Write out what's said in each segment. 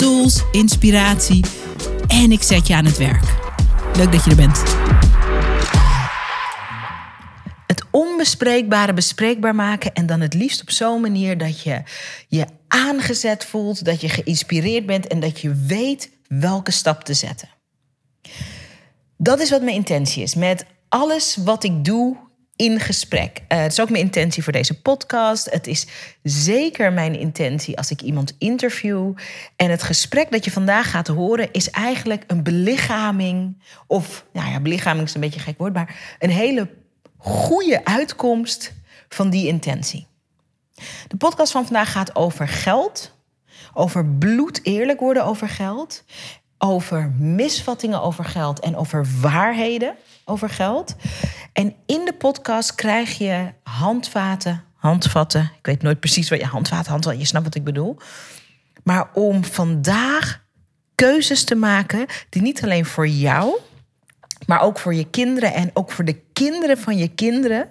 tools, inspiratie en ik zet je aan het werk. Leuk dat je er bent. Het onbespreekbare bespreekbaar maken en dan het liefst op zo'n manier dat je je aangezet voelt, dat je geïnspireerd bent en dat je weet welke stap te zetten. Dat is wat mijn intentie is met alles wat ik doe in gesprek. Uh, het is ook mijn intentie voor deze podcast. Het is zeker mijn intentie als ik iemand interview. En het gesprek dat je vandaag gaat horen is eigenlijk een belichaming. Of, nou ja, belichaming is een beetje gek woord, maar een hele goede uitkomst van die intentie. De podcast van vandaag gaat over geld. Over bloed eerlijk worden over geld. Over misvattingen over geld en over waarheden over geld. En in de podcast krijg je handvaten, handvatten. Ik weet nooit precies wat je handvaten, handvatten, je snapt wat ik bedoel. Maar om vandaag keuzes te maken die niet alleen voor jou, maar ook voor je kinderen en ook voor de kinderen van je kinderen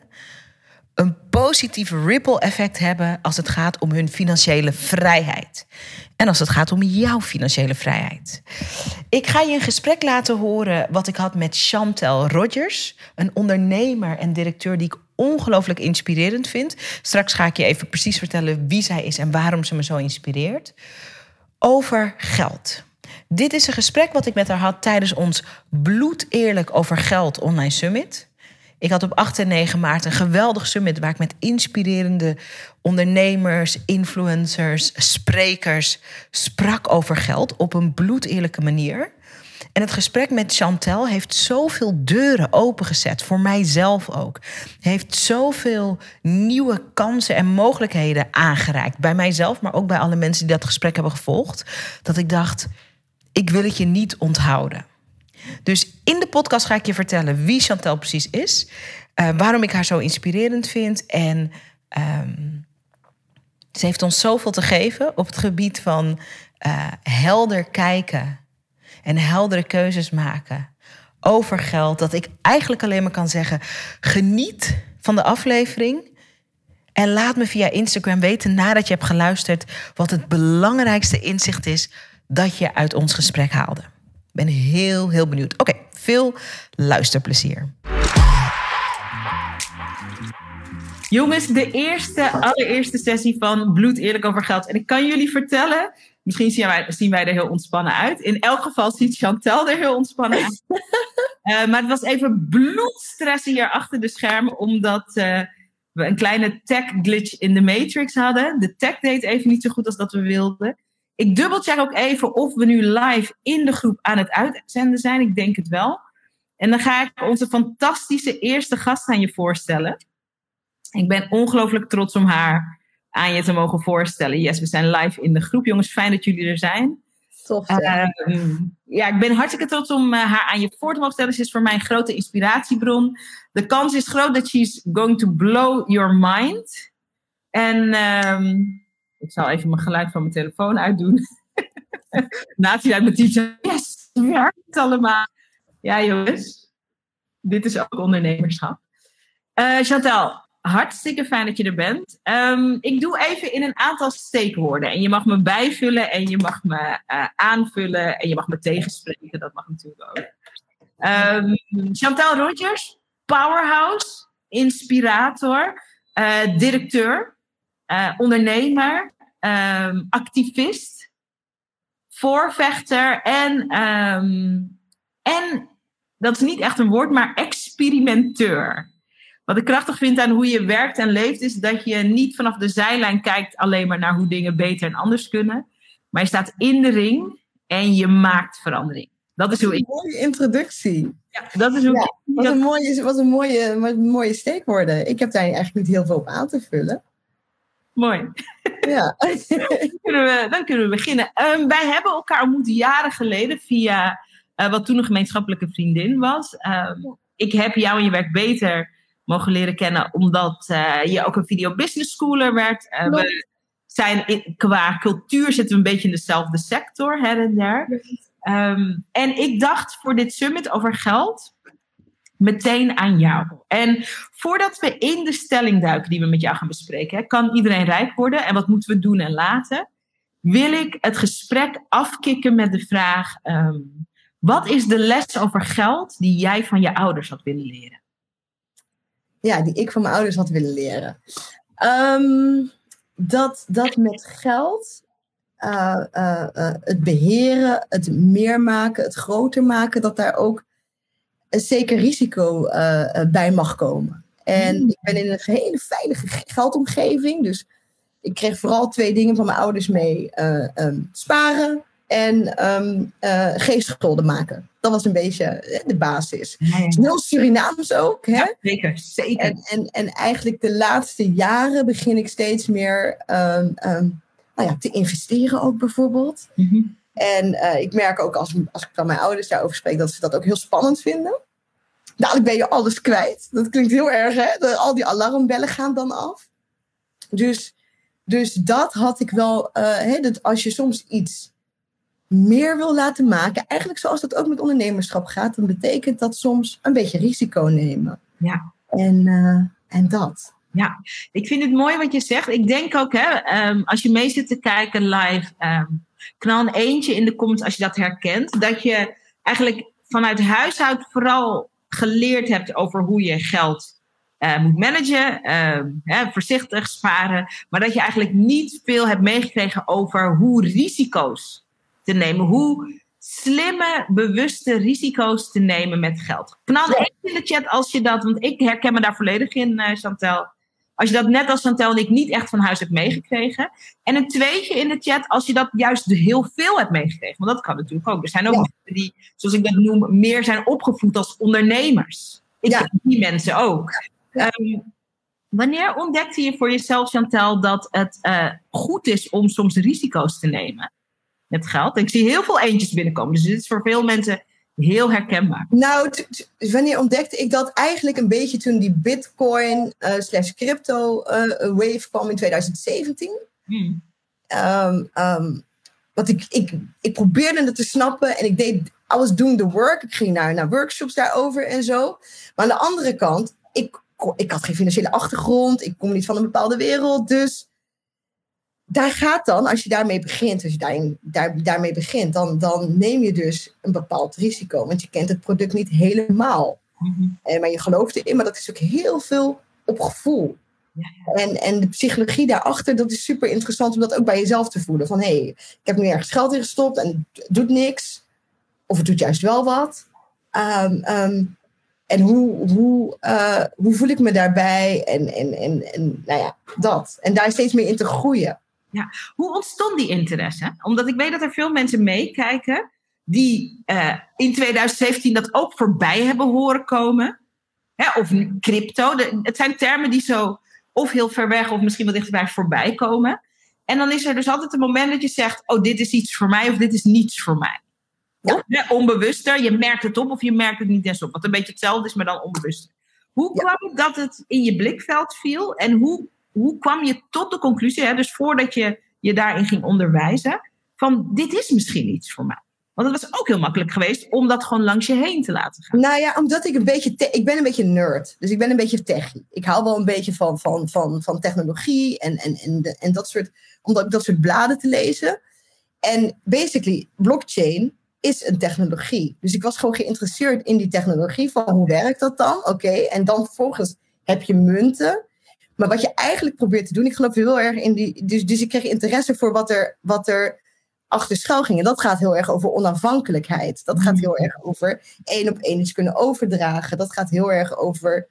een positief ripple effect hebben als het gaat om hun financiële vrijheid. En als het gaat om jouw financiële vrijheid. Ik ga je een gesprek laten horen wat ik had met Chantel Rogers, een ondernemer en directeur die ik ongelooflijk inspirerend vind. Straks ga ik je even precies vertellen wie zij is en waarom ze me zo inspireert. Over geld. Dit is een gesprek wat ik met haar had tijdens ons bloed eerlijk over geld online summit. Ik had op 8 en 9 maart een geweldig summit waar ik met inspirerende ondernemers, influencers, sprekers sprak over geld op een bloedeerlijke manier. En het gesprek met Chantel heeft zoveel deuren opengezet, voor mijzelf ook. Heeft zoveel nieuwe kansen en mogelijkheden aangereikt. Bij mijzelf, maar ook bij alle mensen die dat gesprek hebben gevolgd. Dat ik dacht, ik wil het je niet onthouden. Dus in de podcast ga ik je vertellen wie Chantel precies is, uh, waarom ik haar zo inspirerend vind en um, ze heeft ons zoveel te geven op het gebied van uh, helder kijken en heldere keuzes maken over geld. Dat ik eigenlijk alleen maar kan zeggen: geniet van de aflevering. En laat me via Instagram weten nadat je hebt geluisterd wat het belangrijkste inzicht is dat je uit ons gesprek haalde ben heel, heel benieuwd. Oké, veel luisterplezier. Jongens, de eerste, allereerste sessie van Bloed Eerlijk over Geld. En ik kan jullie vertellen, misschien zien wij, zien wij er heel ontspannen uit. In elk geval ziet Chantel er heel ontspannen uit. uh, maar het was even bloedstressen hier achter de schermen, omdat uh, we een kleine tech glitch in de Matrix hadden. De tech deed even niet zo goed als dat we wilden. Ik dubbelcheck ook even of we nu live in de groep aan het uitzenden zijn. Ik denk het wel. En dan ga ik onze fantastische eerste gast aan je voorstellen. Ik ben ongelooflijk trots om haar aan je te mogen voorstellen. Yes, we zijn live in de groep. Jongens, fijn dat jullie er zijn. Tof. Uh, ja, ik ben hartstikke trots om uh, haar aan je voor te mogen stellen. Ze is voor mij een grote inspiratiebron. De kans is groot dat she's going to blow your mind. En um, ik zal even mijn geluid van mijn telefoon uitdoen. Natie uit mijn teacher. Yes, het werkt allemaal. Ja, jongens. Dit is ook ondernemerschap. Uh, Chantal, hartstikke fijn dat je er bent. Um, ik doe even in een aantal steekwoorden. En je mag me bijvullen en je mag me uh, aanvullen en je mag me tegenspreken. Dat mag natuurlijk ook. Um, Chantal Rogers, powerhouse, inspirator, uh, directeur uh, ondernemer, um, activist, voorvechter en, um, en, dat is niet echt een woord, maar experimenteur. Wat ik krachtig vind aan hoe je werkt en leeft, is dat je niet vanaf de zijlijn kijkt alleen maar naar hoe dingen beter en anders kunnen. Maar je staat in de ring en je maakt verandering. Dat is hoe ik. Een mooie introductie. Ja, dat is hoe ja, ik. Wat een mooie, wat een mooie, wat een mooie steekwoorden. Ik heb daar eigenlijk niet heel veel op aan te vullen. Mooi. Ja. dan, kunnen we, dan kunnen we beginnen. Um, wij hebben elkaar ontmoet jaren geleden via uh, wat toen een gemeenschappelijke vriendin was. Um, ik heb jou en je werk beter mogen leren kennen omdat uh, je ook een video business schooler werd. Uh, we zijn in, qua cultuur zitten we een beetje in dezelfde sector, her en der. Um, en ik dacht voor dit summit over geld meteen aan jou. En voordat we in de stelling duiken die we met jou gaan bespreken, kan iedereen rijk worden en wat moeten we doen en laten, wil ik het gesprek afkicken met de vraag: um, wat is de les over geld die jij van je ouders had willen leren? Ja, die ik van mijn ouders had willen leren. Um, dat, dat met geld uh, uh, uh, het beheren, het meer maken, het groter maken, dat daar ook een zeker risico bij mag komen. En ik ben in een hele veilige geldomgeving. Dus ik kreeg vooral twee dingen van mijn ouders mee: um, sparen en um, schulden maken. Dat was een beetje de basis. Ja. Heel Surinaams ook. Hè? Ja, zeker, zeker. En, en, en eigenlijk de laatste jaren begin ik steeds meer um, nou ja, te investeren ook bijvoorbeeld. Mm -hmm. En uh, ik merk ook als, als ik van mijn ouders daarover spreek, dat ze dat ook heel spannend vinden. Dadelijk ben je alles kwijt. Dat klinkt heel erg, hè? Al die alarmbellen gaan dan af. Dus, dus dat had ik wel, uh, hè, dat als je soms iets meer wil laten maken, eigenlijk zoals dat ook met ondernemerschap gaat, dan betekent dat soms een beetje risico nemen. Ja. En, uh, en dat. Ja, ik vind het mooi wat je zegt. Ik denk ook, hè, um, als je mee zit te kijken live, um, knal een eentje in de comments als je dat herkent. Dat je eigenlijk vanuit huishoud vooral geleerd hebt over hoe je geld uh, moet managen, uh, hè, voorzichtig sparen. Maar dat je eigenlijk niet veel hebt meegekregen over hoe risico's te nemen. Hoe slimme, bewuste risico's te nemen met geld. Knal even in de chat als je dat, want ik herken me daar volledig in, uh, Chantel. Als je dat net als Chantel en ik niet echt van huis hebt meegekregen. En een tweetje in de chat als je dat juist heel veel hebt meegekregen. Want dat kan natuurlijk ook. Er zijn ook ja. mensen die, zoals ik dat noem, meer zijn opgevoed als ondernemers. Ik ja. die mensen ook. Ja. Um, wanneer ontdekte je voor jezelf, Chantel, dat het uh, goed is om soms risico's te nemen? met geld. En ik zie heel veel eentjes binnenkomen. Dus dit is voor veel mensen heel herkenbaar. Nou, wanneer ontdekte ik dat eigenlijk een beetje toen die bitcoin uh, slash crypto uh, wave kwam in 2017. Hmm. Um, um, want ik, ik, ik probeerde het te snappen en ik deed, I was doing the work. Ik ging naar, naar workshops daarover en zo. Maar aan de andere kant, ik, ik had geen financiële achtergrond. Ik kom niet van een bepaalde wereld. Dus daar gaat dan, als je daarmee begint, als je daarin, daar, daarmee begint, dan, dan neem je dus een bepaald risico. Want je kent het product niet helemaal. Mm-hmm. En, maar je gelooft erin, maar dat is ook heel veel op gevoel. Ja, ja. En, en de psychologie daarachter, dat is super interessant om dat ook bij jezelf te voelen. Van hé, hey, ik heb nu ergens geld in gestopt en het doet niks. Of het doet juist wel wat. Um, um, en hoe, hoe, uh, hoe voel ik me daarbij? En, en, en, en nou ja, dat. En daar steeds meer in te groeien. Ja. Hoe ontstond die interesse? Omdat ik weet dat er veel mensen meekijken die uh, in 2017 dat ook voorbij hebben horen komen. Hè, of crypto. De, het zijn termen die zo of heel ver weg of misschien wel dichterbij voorbij komen. En dan is er dus altijd een moment dat je zegt: Oh, dit is iets voor mij of dit is niets voor mij. Ja. Onbewuster, je merkt het op of je merkt het niet eens op. Wat een beetje hetzelfde is, maar dan onbewuster. Hoe kwam het dat het in je blikveld viel en hoe hoe kwam je tot de conclusie, hè, dus voordat je je daarin ging onderwijzen, van dit is misschien iets voor mij? Want het was ook heel makkelijk geweest om dat gewoon langs je heen te laten gaan. Nou ja, omdat ik een beetje, ik ben een beetje nerd. Dus ik ben een beetje techie. Ik hou wel een beetje van, van, van, van technologie en, en, en, dat soort, omdat dat soort bladen te lezen. En basically, blockchain is een technologie. Dus ik was gewoon geïnteresseerd in die technologie van hoe werkt dat dan? Oké, en dan vervolgens heb je munten. Maar wat je eigenlijk probeert te doen, ik geloof heel erg in die. Dus, dus ik kreeg interesse voor wat er, wat er achter schuil ging. En dat gaat heel erg over onafhankelijkheid. Dat gaat heel erg over één op één iets kunnen overdragen. Dat gaat heel erg over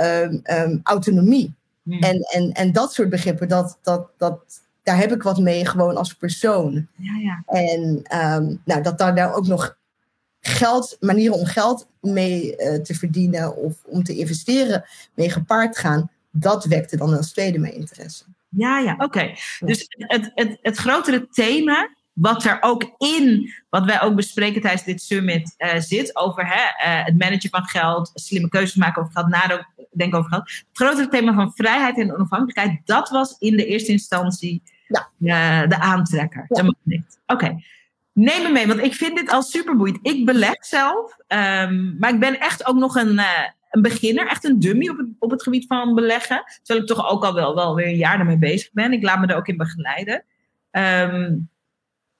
um, um, autonomie. Hmm. En, en, en dat soort begrippen, dat, dat, dat, daar heb ik wat mee gewoon als persoon. Ja, ja. En um, nou, dat daar, daar ook nog geld, manieren om geld mee uh, te verdienen of om te investeren mee gepaard gaan dat wekte dan als tweede mijn interesse. Ja, ja, oké. Dus het, het, het grotere thema wat er ook in, wat wij ook bespreken tijdens dit summit, uh, zit over hè, uh, het managen van geld, slimme keuzes maken over geld, nadenken over geld. Het grotere thema van vrijheid en onafhankelijkheid, dat was in de eerste instantie ja. uh, de aantrekker. Ja. Oké. Neem me mee, want ik vind dit al super boeiend. Ik beleg zelf, um, maar ik ben echt ook nog een, een beginner, echt een dummy op het, op het gebied van beleggen. Terwijl ik toch ook al wel, wel weer een jaar ermee bezig ben. Ik laat me er ook in begeleiden. Um,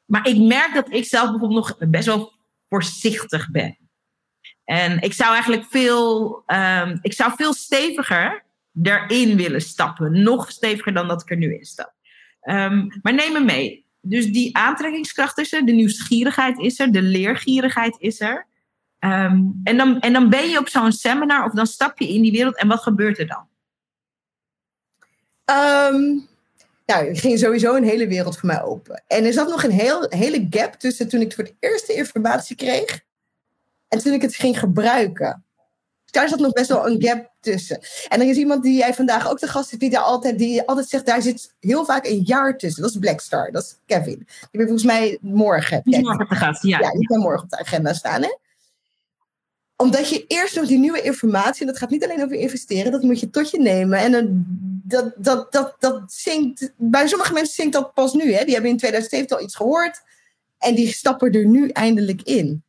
maar ik merk dat ik zelf bijvoorbeeld nog best wel voorzichtig ben. En ik zou eigenlijk veel, um, ik zou veel steviger erin willen stappen. Nog steviger dan dat ik er nu in stap. Um, maar neem me mee. Dus die aantrekkingskracht is er, de nieuwsgierigheid is er, de leergierigheid is er. Um, en, dan, en dan ben je op zo'n seminar of dan stap je in die wereld en wat gebeurt er dan? Um, nou, er ging sowieso een hele wereld voor mij open. En er zat nog een heel, hele gap tussen toen ik voor het eerste informatie kreeg en toen ik het ging gebruiken. Daar zat nog best wel een gap tussen. En er is iemand die jij vandaag ook de gast hebt, die daar altijd, die altijd zegt, daar zit heel vaak een jaar tussen. Dat is Blackstar, dat is Kevin. Die ben volgens mij morgen. Die morgen op de gast, ja. Ja, die kan morgen op de agenda staan, hè? Omdat je eerst nog die nieuwe informatie, en dat gaat niet alleen over investeren, dat moet je tot je nemen. En dan dat, dat, dat, dat zingt, bij sommige mensen zingt dat pas nu. Hè? Die hebben in 2017 al iets gehoord en die stappen er nu eindelijk in.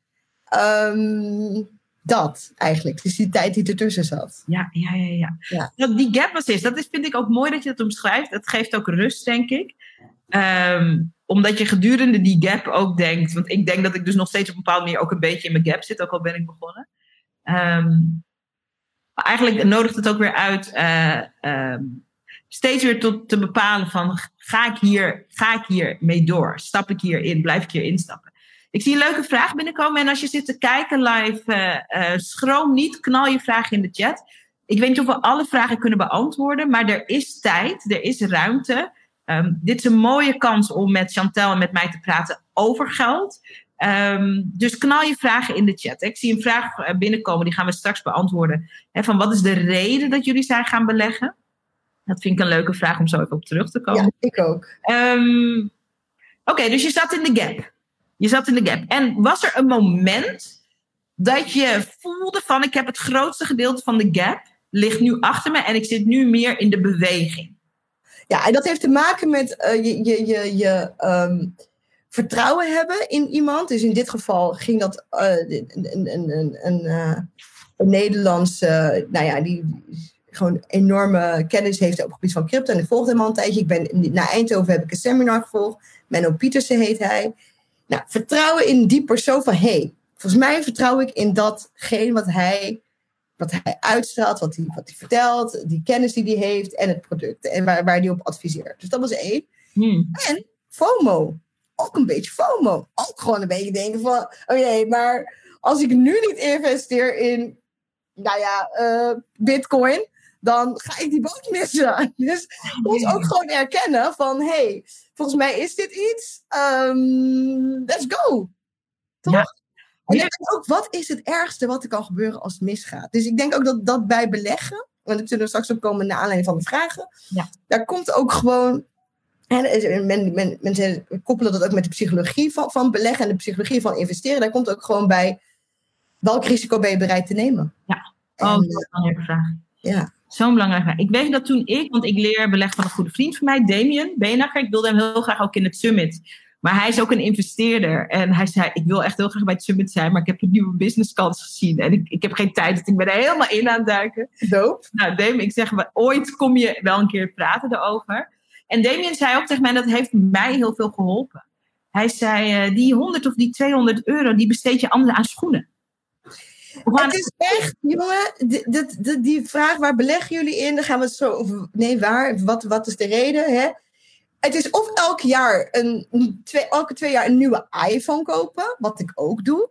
Um, dat eigenlijk. Dus die tijd die ertussen zat. Ja, ja, ja. ja. ja. Dat die gap was is, dat is, vind ik ook mooi dat je dat omschrijft. Dat geeft ook rust, denk ik. Um, omdat je gedurende die gap ook denkt. Want ik denk dat ik dus nog steeds op een bepaalde manier ook een beetje in mijn gap zit, ook al ben ik begonnen. Um, eigenlijk nodigt het ook weer uit uh, steeds weer tot te bepalen van ga ik hier, ga ik hier mee door? Stap ik hierin? Blijf ik hier instappen? Ik zie een leuke vraag binnenkomen en als je zit te kijken live, uh, uh, schroom niet, knal je vraag in de chat. Ik weet niet of we alle vragen kunnen beantwoorden, maar er is tijd, er is ruimte. Um, dit is een mooie kans om met Chantel en met mij te praten over geld. Um, dus knal je vragen in de chat. Ik zie een vraag eh, binnenkomen, die gaan we straks beantwoorden. He, van wat is de reden dat jullie zijn gaan beleggen? Dat vind ik een leuke vraag om zo even op terug te komen. Ja, ik ook. Um, Oké, okay, dus je zat in de gap. Je zat in de gap. En was er een moment dat je voelde van ik heb het grootste gedeelte van de gap ligt nu achter me en ik zit nu meer in de beweging? Ja, en dat heeft te maken met uh, je, je, je, je um, vertrouwen hebben in iemand. Dus in dit geval ging dat uh, een, een, een, een, uh, een Nederlandse, nou ja, die gewoon enorme kennis heeft op het gebied van crypto. En ik volgde hem al een tijdje. Ik ben, naar Eindhoven heb ik een seminar gevolgd. Menno Pietersen heet hij. Nou, vertrouwen in die persoon van, hé, hey, volgens mij vertrouw ik in datgene wat hij, wat hij uitstraalt, wat hij, wat hij vertelt, die kennis die hij heeft en het product en waar, waar hij op adviseert. Dus dat was één. Hmm. En FOMO. Ook een beetje FOMO. Ook gewoon een beetje denken van, oh jee, maar als ik nu niet investeer in, nou ja, uh, bitcoin, dan ga ik die boot missen. Dus ons ook gewoon erkennen van, hey, volgens mij is dit iets. Um, let's go. Toch? Ja. En ik ook, wat is het ergste wat er kan gebeuren als het misgaat? Dus ik denk ook dat dat bij beleggen, want dat zullen we straks ook komen naar aanleiding van de vragen, ja. daar komt ook gewoon en men, men, mensen koppelen dat ook met de psychologie van, van beleggen en de psychologie van investeren. Daar komt ook gewoon bij welk risico ben je bereid te nemen. Ja, oh, en, dat is een belangrijke vraag. Ja. Zo'n belangrijke vraag. Ik weet dat toen ik, want ik leer beleg van een goede vriend van mij, Damien Benakker. Ik wilde hem heel graag ook in het summit. Maar hij is ook een investeerder. En hij zei, ik wil echt heel graag bij het summit zijn, maar ik heb een nieuwe businesskans gezien. En ik, ik heb geen tijd, dus ik ben er helemaal in aan het duiken. Doop. Nou, Damien, ik zeg, ooit kom je wel een keer praten erover. En Damien zei ook tegen mij, dat heeft mij heel veel geholpen. Hij zei, uh, die 100 of die 200 euro, die besteed je anders aan schoenen. Het is echt, jongen, die, die, die, vraag waar beleggen jullie in? Dan gaan we zo. Nee, waar? Wat, wat is de reden? Hè? Het is of elk jaar een, twee, elke twee jaar een nieuwe iPhone kopen, wat ik ook doe.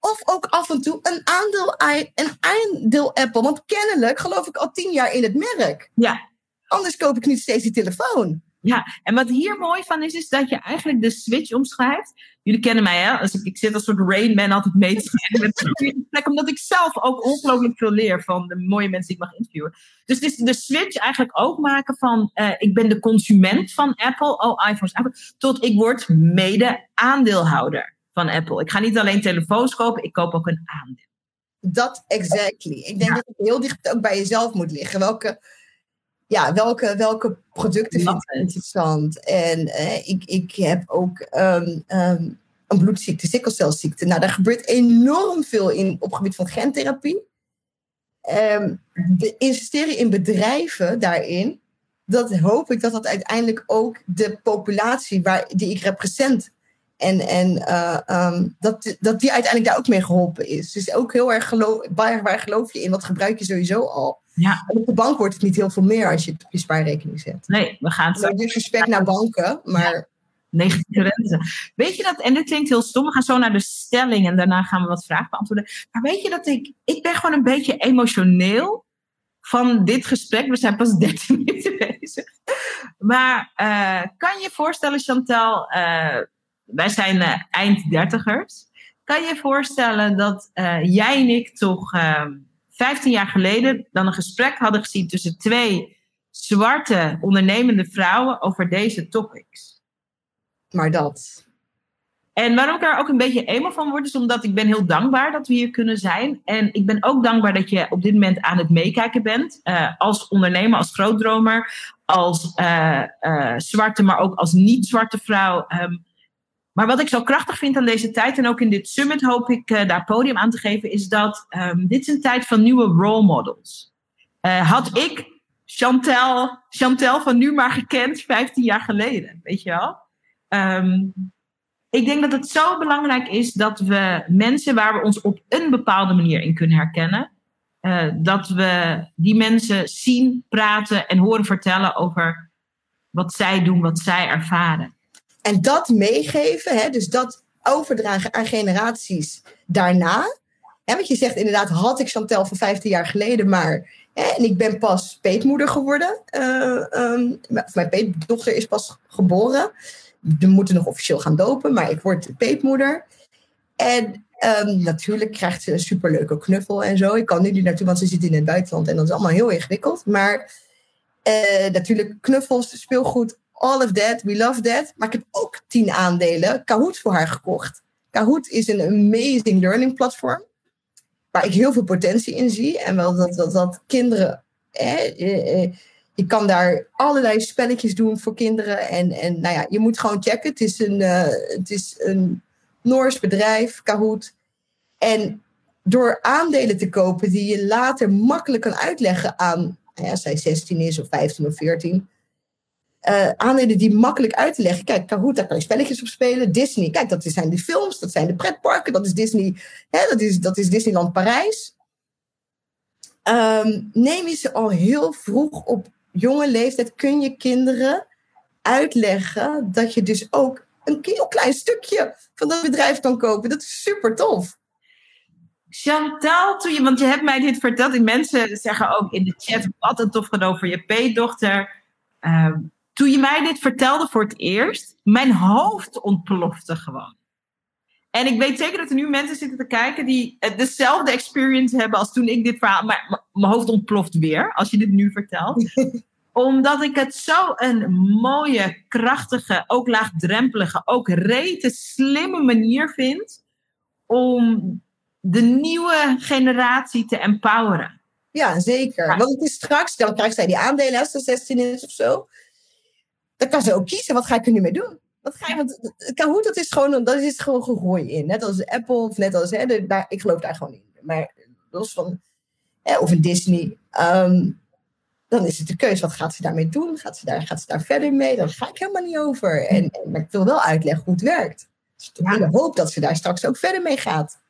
Of ook af en toe een aandeel, een aandeel Apple. Want kennelijk geloof ik al tien jaar in het merk. Ja. Anders koop ik niet steeds die telefoon. Ja, en wat hier mooi van is, is dat je eigenlijk de switch omschrijft. Jullie kennen mij, hè? Als ik, ik zit als soort Rain Man altijd mee te schrijven. plek, omdat ik zelf ook ongelooflijk veel leer van de mooie mensen die ik mag interviewen. Dus het is de switch eigenlijk ook maken van, uh, ik ben de consument van Apple, oh iPhones, Apple, tot ik word mede aandeelhouder van Apple. Ik ga niet alleen telefoons kopen, ik koop ook een aandeel. Dat exactly. Ik denk dat het heel dicht ook bij jezelf moet liggen. Welke ja, welke, welke producten vind ik interessant? En eh, ik, ik heb ook um, um, een bloedziekte, sikkelcelziekte. Nou, daar gebeurt enorm veel in op het gebied van gentherapie. Um, de investeren in bedrijven daarin, dat hoop ik dat dat uiteindelijk ook de populatie waar, die ik represent en, en uh, dat, dat die uiteindelijk daar ook mee geholpen is. Dus ook heel erg geloof, waar, waar geloof je in? Wat gebruik je sowieso al? Ja. op de bank wordt het niet heel veel meer als je het op je spaarrekening zet. Nee, we gaan het. Respect naar banken, maar. Ja. Negatieve rente. Weet je dat, en dit klinkt heel stom, we gaan zo naar de stelling en daarna gaan we wat vragen beantwoorden. Maar weet je dat ik, ik ben gewoon een beetje emotioneel van dit gesprek. We zijn pas 13 minuten bezig. Maar uh, kan je voorstellen, Chantal, uh, wij zijn uh, eind dertigers. Kan je je voorstellen dat jij en ik toch 15 jaar geleden dan een gesprek hadden gezien tussen twee zwarte ondernemende vrouwen over deze topics. Maar dat. En waarom ik daar ook een beetje emo van word, is omdat ik ben heel dankbaar dat we hier kunnen zijn. En ik ben ook dankbaar dat je op dit moment aan het meekijken bent. Uh, als ondernemer, als grootdromer, als uh, uh, zwarte, maar ook als niet-zwarte vrouw. Um, maar wat ik zo krachtig vind aan deze tijd, en ook in dit summit hoop ik uh, daar podium aan te geven, is dat um, dit is een tijd van nieuwe role models. Uh, had ik Chantel, Chantel van nu maar gekend 15 jaar geleden, weet je wel? Um, ik denk dat het zo belangrijk is dat we mensen waar we ons op een bepaalde manier in kunnen herkennen, uh, dat we die mensen zien, praten en horen vertellen over wat zij doen, wat zij ervaren. En dat meegeven, hè, dus dat overdragen aan generaties daarna. Hè, want je zegt inderdaad, had ik Chantel van 15 jaar geleden maar. Hè, en ik ben pas peetmoeder geworden. Uh, um, mijn peetdochter is pas geboren. We moeten nog officieel gaan dopen, maar ik word peetmoeder. En um, natuurlijk krijgt ze een superleuke knuffel en zo. Ik kan nu niet naartoe, want ze zit in het buitenland en dat is allemaal heel ingewikkeld. Maar uh, natuurlijk knuffels, speelgoed, all of that, we love that. Maar ik heb ook tien aandelen Kahoot voor haar gekocht. Kahoot is een amazing learning platform. Waar ik heel veel potentie in zie. En wel dat, dat, dat kinderen. je kan daar allerlei spelletjes doen voor kinderen. En, en nou ja, je moet gewoon checken. Het is een, uh, het is een Noors bedrijf, Kahoot. En door aandelen te kopen die je later makkelijk kan uitleggen aan, nou als zij 16 is of 15 of 14, uh, aandelen die makkelijk uit te leggen. Kijk, Kahoot, daar kan je spelletjes op spelen. Disney, kijk, dat zijn de films, dat zijn de pretparken, dat is Disney, hè, dat, is, dat is Disneyland Parijs. Um, neem je ze al heel vroeg op jonge leeftijd, kun je kinderen uitleggen dat je dus ook een heel klein stukje van dat bedrijf kan kopen. Dat is super tof. Chantal, toen je, want je hebt mij dit verteld. En mensen zeggen ook in de chat: wat een tof gedaan voor je peetdochter. Um, toen je mij dit vertelde voor het eerst, mijn hoofd ontplofte gewoon. En ik weet zeker dat er nu mensen zitten te kijken die dezelfde experience hebben als toen ik dit verhaal. Maar mijn hoofd ontploft weer als je dit nu vertelt. Omdat ik het zo een mooie, krachtige, ook laagdrempelige, ook rete slimme manier vind om de nieuwe generatie te empoweren. Ja, zeker. Want het is straks, dan krijgt zij die aandelen als ze 16 is of zo dan kan ze ook kiezen, wat ga ik er nu mee doen? Wat ga je, want Kahoot, dat is gewoon, dat is gewoon gegroeid in. Net als Apple, of net als, hè, de, daar, ik geloof daar gewoon in. Maar los van, hè, of een Disney, um, dan is het de keuze, wat gaat ze daarmee doen? Gaat ze daar, gaat ze daar verder mee? Daar ga ik helemaal niet over. En, en maar ik wil wel uitleggen hoe het werkt. Dus ik hoop dat ze daar straks ook verder mee gaat.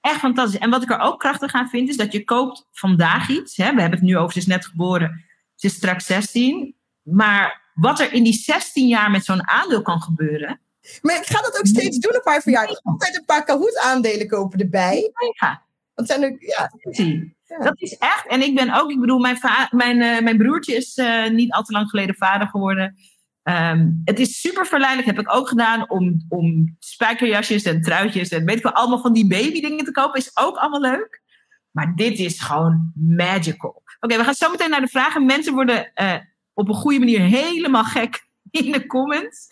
Echt fantastisch. En wat ik er ook krachtig aan vind, is dat je koopt vandaag iets. Hè? We hebben het nu over, ze is net geboren. Ze is straks 16. Maar wat er in die 16 jaar met zo'n aandeel kan gebeuren. Maar ik ga dat ook steeds doen op haar verjaardag. Altijd een paar Kahoot-aandelen kopen erbij. Ja. Want zijn er, ja. Dat is echt. En ik ben ook, ik bedoel, mijn, mijn, uh, mijn broertje is uh, niet al te lang geleden vader geworden. Ehm, het is super verleidelijk, heb ik ook gedaan, om, om spijkerjasjes en truitjes en weet ik wel, allemaal van die baby dingen te kopen. Is ook allemaal leuk. Maar dit is gewoon magical. Oké, we gaan zo meteen naar de vragen. Mensen worden uh, op een goede manier helemaal gek in de comments.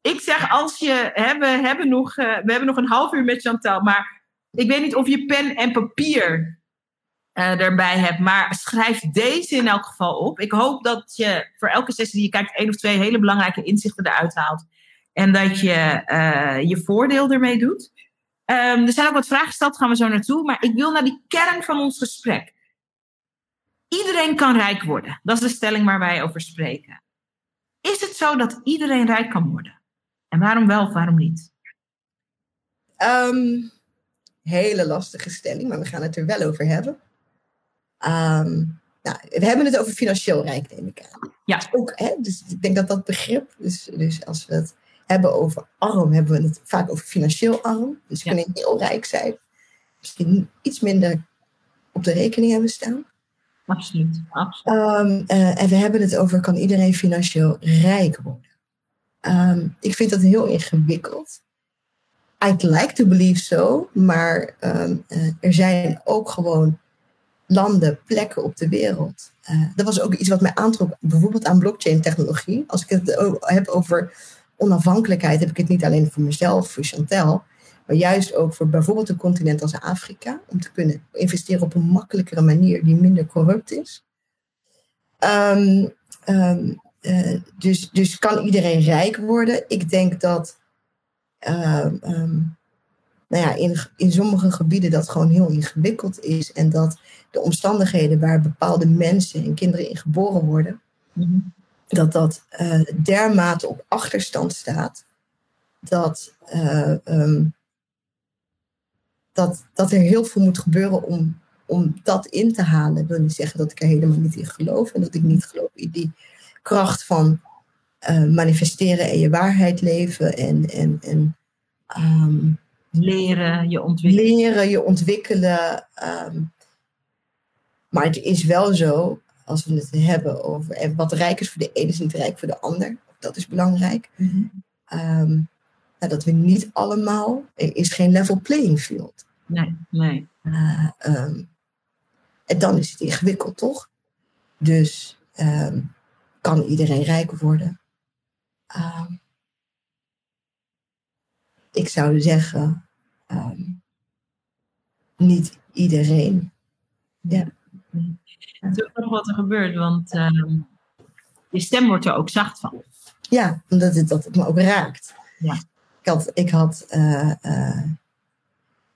Ik zeg als je, hè, we, hebben nog, uh, we hebben nog een half uur met Chantal, maar ik weet niet of je pen en papier uh, erbij hebt, maar schrijf deze in elk geval op. Ik hoop dat je voor elke sessie die je kijkt één of twee hele belangrijke inzichten eruit haalt. En dat je uh, je voordeel ermee doet. Um, er zijn ook wat vragen gesteld, gaan we zo naartoe. Maar ik wil naar die kern van ons gesprek. Iedereen kan rijk worden. Dat is de stelling waar wij over spreken. Is het zo dat iedereen rijk kan worden? En waarom wel of waarom niet? Um, hele lastige stelling, maar we gaan het er wel over hebben. Um, nou, we hebben het over financieel rijk, neem ik aan. Ja. Ook, hè, dus ik denk dat dat begrip, dus, dus als we het hebben over arm, hebben we het vaak over financieel arm. Dus we ja. kunnen heel rijk zijn. Misschien iets minder op de rekening hebben staan. Absoluut. absoluut. Um, uh, en we hebben het over, kan iedereen financieel rijk worden? Um, ik vind dat heel ingewikkeld. I'd like to believe so, maar um, uh, er zijn ook gewoon landen, plekken op de wereld. Uh, dat was ook iets wat mij aantrok, bijvoorbeeld aan blockchain-technologie. Als ik het heb over onafhankelijkheid, heb ik het niet alleen voor mezelf, voor Chantel, maar juist ook voor bijvoorbeeld een continent als Afrika, om te kunnen investeren op een makkelijkere manier die minder corrupt is. Um, um, uh, dus, dus kan iedereen rijk worden? Ik denk dat um, nou ja, in, in sommige gebieden dat gewoon heel ingewikkeld is en dat de omstandigheden waar bepaalde mensen en kinderen in geboren worden, mm-hmm. dat dat uh, dermate op achterstand staat dat, uh, um, dat, dat er heel veel moet gebeuren om, om dat in te halen. Ik wil niet zeggen dat ik er helemaal niet in geloof en dat ik niet geloof in die kracht van uh, manifesteren en je waarheid leven en, en, en um, leren, je ontwikkelen. Leren, je ontwikkelen. Um, maar het is wel zo, als we het hebben over en wat rijk is voor de ene is niet rijk voor de ander. Dat is belangrijk. Um, nou, dat we niet allemaal, er is geen level playing field. Nee, nee. Uh, um, en dan is het ingewikkeld, toch? Dus um, kan iedereen rijk worden? Um, ik zou zeggen, niet iedereen. Ja. Het is ook nog wat er gebeurt, want je stem wordt er ook zacht van. Ja, omdat het, dat het me ook raakt. Ja. Ik had, ik had uh, uh,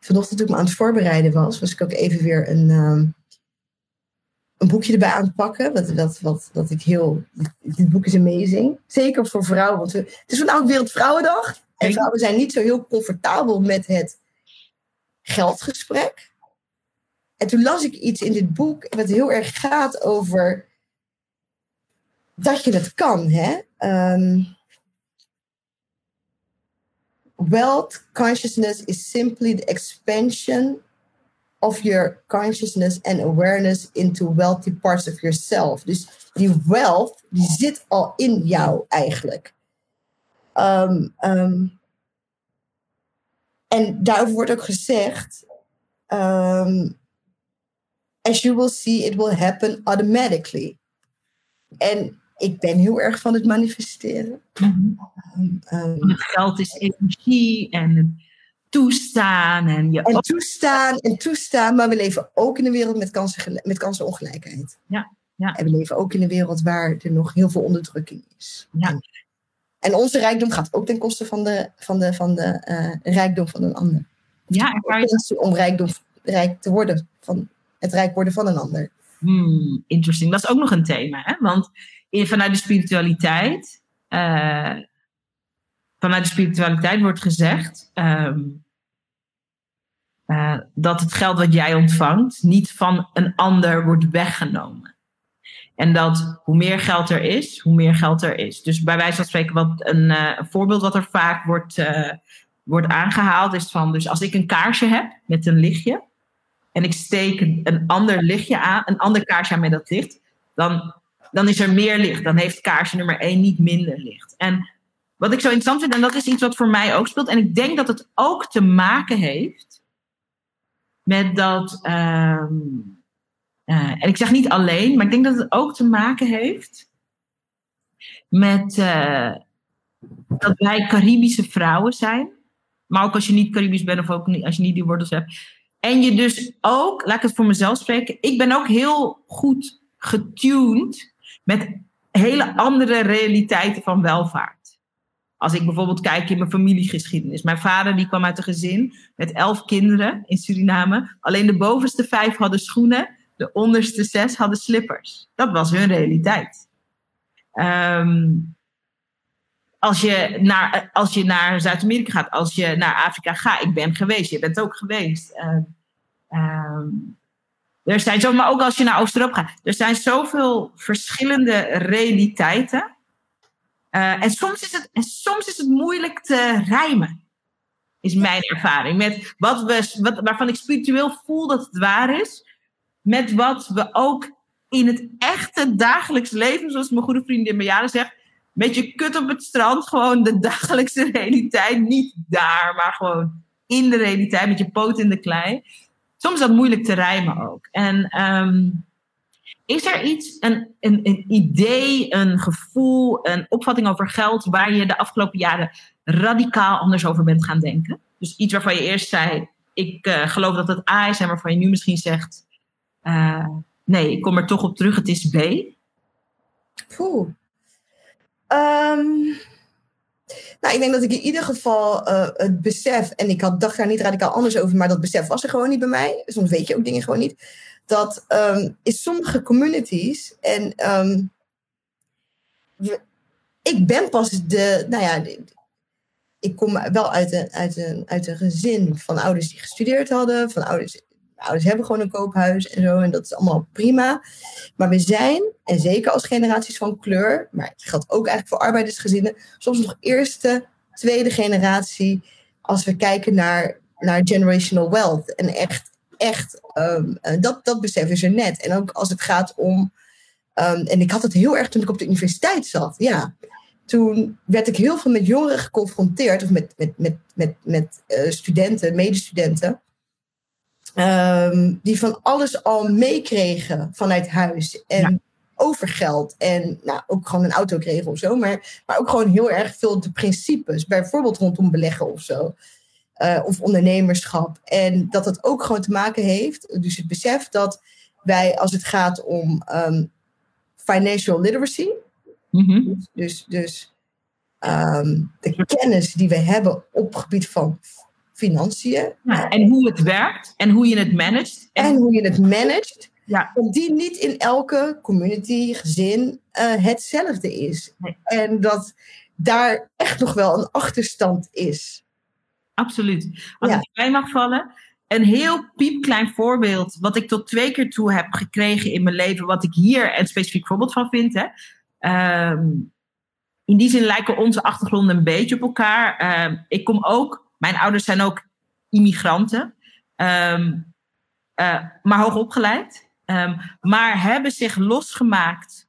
vanochtend toen ik me aan het voorbereiden was, was ik ook even weer een, um, een boekje erbij aan het pakken. Wat, wat, wat, wat ik heel. Dit boek is amazing. Zeker voor vrouwen. Want we, het is vandaag ook Wereldvrouwendag. En vrouwen zijn niet zo heel comfortabel met het geldgesprek. En toen las ik iets in dit boek wat heel erg gaat over dat je het kan. Hè? Um, wealth consciousness is simply the expansion of your consciousness and awareness into wealthy parts of yourself. Dus die wealth, die zit al in jou eigenlijk. Um, um, en daarover wordt ook gezegd, um, as you will see, it will happen automatically. Ik ben heel erg van het manifesteren. Mm-hmm. Um, um, het geld is energie en het toestaan. En, je en toestaan en toestaan, maar we leven ook in een wereld met, kansen, met kansenongelijkheid. Ja, ja. En we leven ook in een wereld waar er nog heel veel onderdrukking is. Ja. En, en onze rijkdom gaat ook ten koste van de, van de, van de uh, rijkdom van een ander. Ja, en om rijkdom, rijk te worden, van het rijk worden van een ander. Hmm, interesting. Dat is ook nog een thema, hè? Want vanuit de spiritualiteit. Uh, vanuit de spiritualiteit wordt gezegd. Um, uh, dat het geld wat jij ontvangt niet van een ander wordt weggenomen. En dat hoe meer geld er is, hoe meer geld er is. Dus bij wijze van spreken, wat een, een voorbeeld wat er vaak wordt, wordt aangehaald, is van: dus als ik een kaarsje heb met een lichtje. En ik steek een ander lichtje aan, een ander kaarsje aan met dat licht. Dan dan is er meer licht. Dan heeft kaarsje nummer één niet minder licht. En wat ik zo interessant vind, en dat is iets wat voor mij ook speelt. En ik denk dat het ook te maken heeft met dat. Ehm, eh, en ik zeg niet alleen, maar ik denk dat het ook te maken heeft met uh, dat wij Caribische vrouwen zijn. Maar ook als je niet Caribisch bent of ook niet, als je niet die wortels hebt. En je dus ook, laat ik het voor mezelf spreken, ik ben ook heel goed getuned met hele andere realiteiten van welvaart. Als ik bijvoorbeeld kijk in mijn familiegeschiedenis. Mijn vader die kwam uit een gezin met elf kinderen in Suriname. Alleen de bovenste vijf hadden schoenen. De onderste zes hadden slippers. Dat was hun realiteit. Um, als je naar, als je naar Zuid-Amerika gaat, als je naar Afrika gaat, ik ben geweest, je bent ook geweest. Uh, er zijn zo, maar ook als je naar Oost-Europa gaat, er zijn zoveel verschillende realiteiten. Uh, en, soms is het, en soms is het moeilijk te rijmen, is mijn ervaring. Met wat we, wat, waarvan ik spiritueel voel dat het waar is, met wat we ook in het echte dagelijks leven, zoals mijn goede vriendin Bejade zegt, met je kut op het strand, gewoon de dagelijkse realiteit. Niet daar, maar gewoon in de realiteit, met je poot in de klei. Soms is dat moeilijk te rijmen ook. En um, is er iets, een, een, een idee, een gevoel, een opvatting over geld waar je de afgelopen jaren radicaal anders over bent gaan denken? Dus iets waarvan je eerst zei, ik uh, geloof dat het A is, en waarvan je nu misschien zegt, uh, nee, ik kom er toch op terug, het is B. Poeh. Um, nou, ik denk dat ik in ieder geval uh, het besef, en ik had, dacht daar niet radicaal anders over, maar dat besef was er gewoon niet bij mij. Soms weet je ook dingen gewoon niet. Dat um, in sommige communities, en we, ik ben pas de, nou ja, ik kom wel uit een, uit, een, uit een gezin van ouders die gestudeerd hadden, van ouders ouders hebben gewoon een koophuis en zo. En dat is allemaal prima. Maar we zijn, en zeker als generaties van kleur, maar het geldt ook eigenlijk voor arbeidersgezinnen, soms nog eerste, tweede generatie als we kijken naar, naar generational wealth. En echt, echt, um, dat, dat besef er net. En ook als het gaat om, um, en ik had het heel erg toen ik op de universiteit zat, ja. Toen werd ik heel veel met jongeren geconfronteerd, of met, met, met, met, met uh, studenten, medestudenten Um, die van alles al meekregen vanuit huis. En ja. over geld. En nou, ook gewoon een auto kregen of zo. Maar, maar ook gewoon heel erg veel de principes. Bijvoorbeeld rondom beleggen of zo. Uh, of ondernemerschap. En dat het ook gewoon te maken heeft. Dus het besef dat wij, als het gaat om um, financial literacy. Mm -hmm. Dus, dus um, de kennis die we hebben op het gebied van financiën. Ja, en hoe het werkt en hoe je het managt. En, en hoe je het managt. Ja. Om die niet in elke community, gezin uh, hetzelfde is. Nee. En dat daar echt nog wel een achterstand is. Absoluut. Als ja. ik bij mag vallen. Een heel piepklein voorbeeld, wat ik tot twee keer toe heb gekregen in mijn leven, wat ik hier een specifiek voorbeeld van vind. Hè. Um, in die zin lijken onze achtergronden een beetje op elkaar. Um, ik kom ook mijn ouders zijn ook immigranten, um, uh, maar hoog opgeleid. Um, maar hebben zich losgemaakt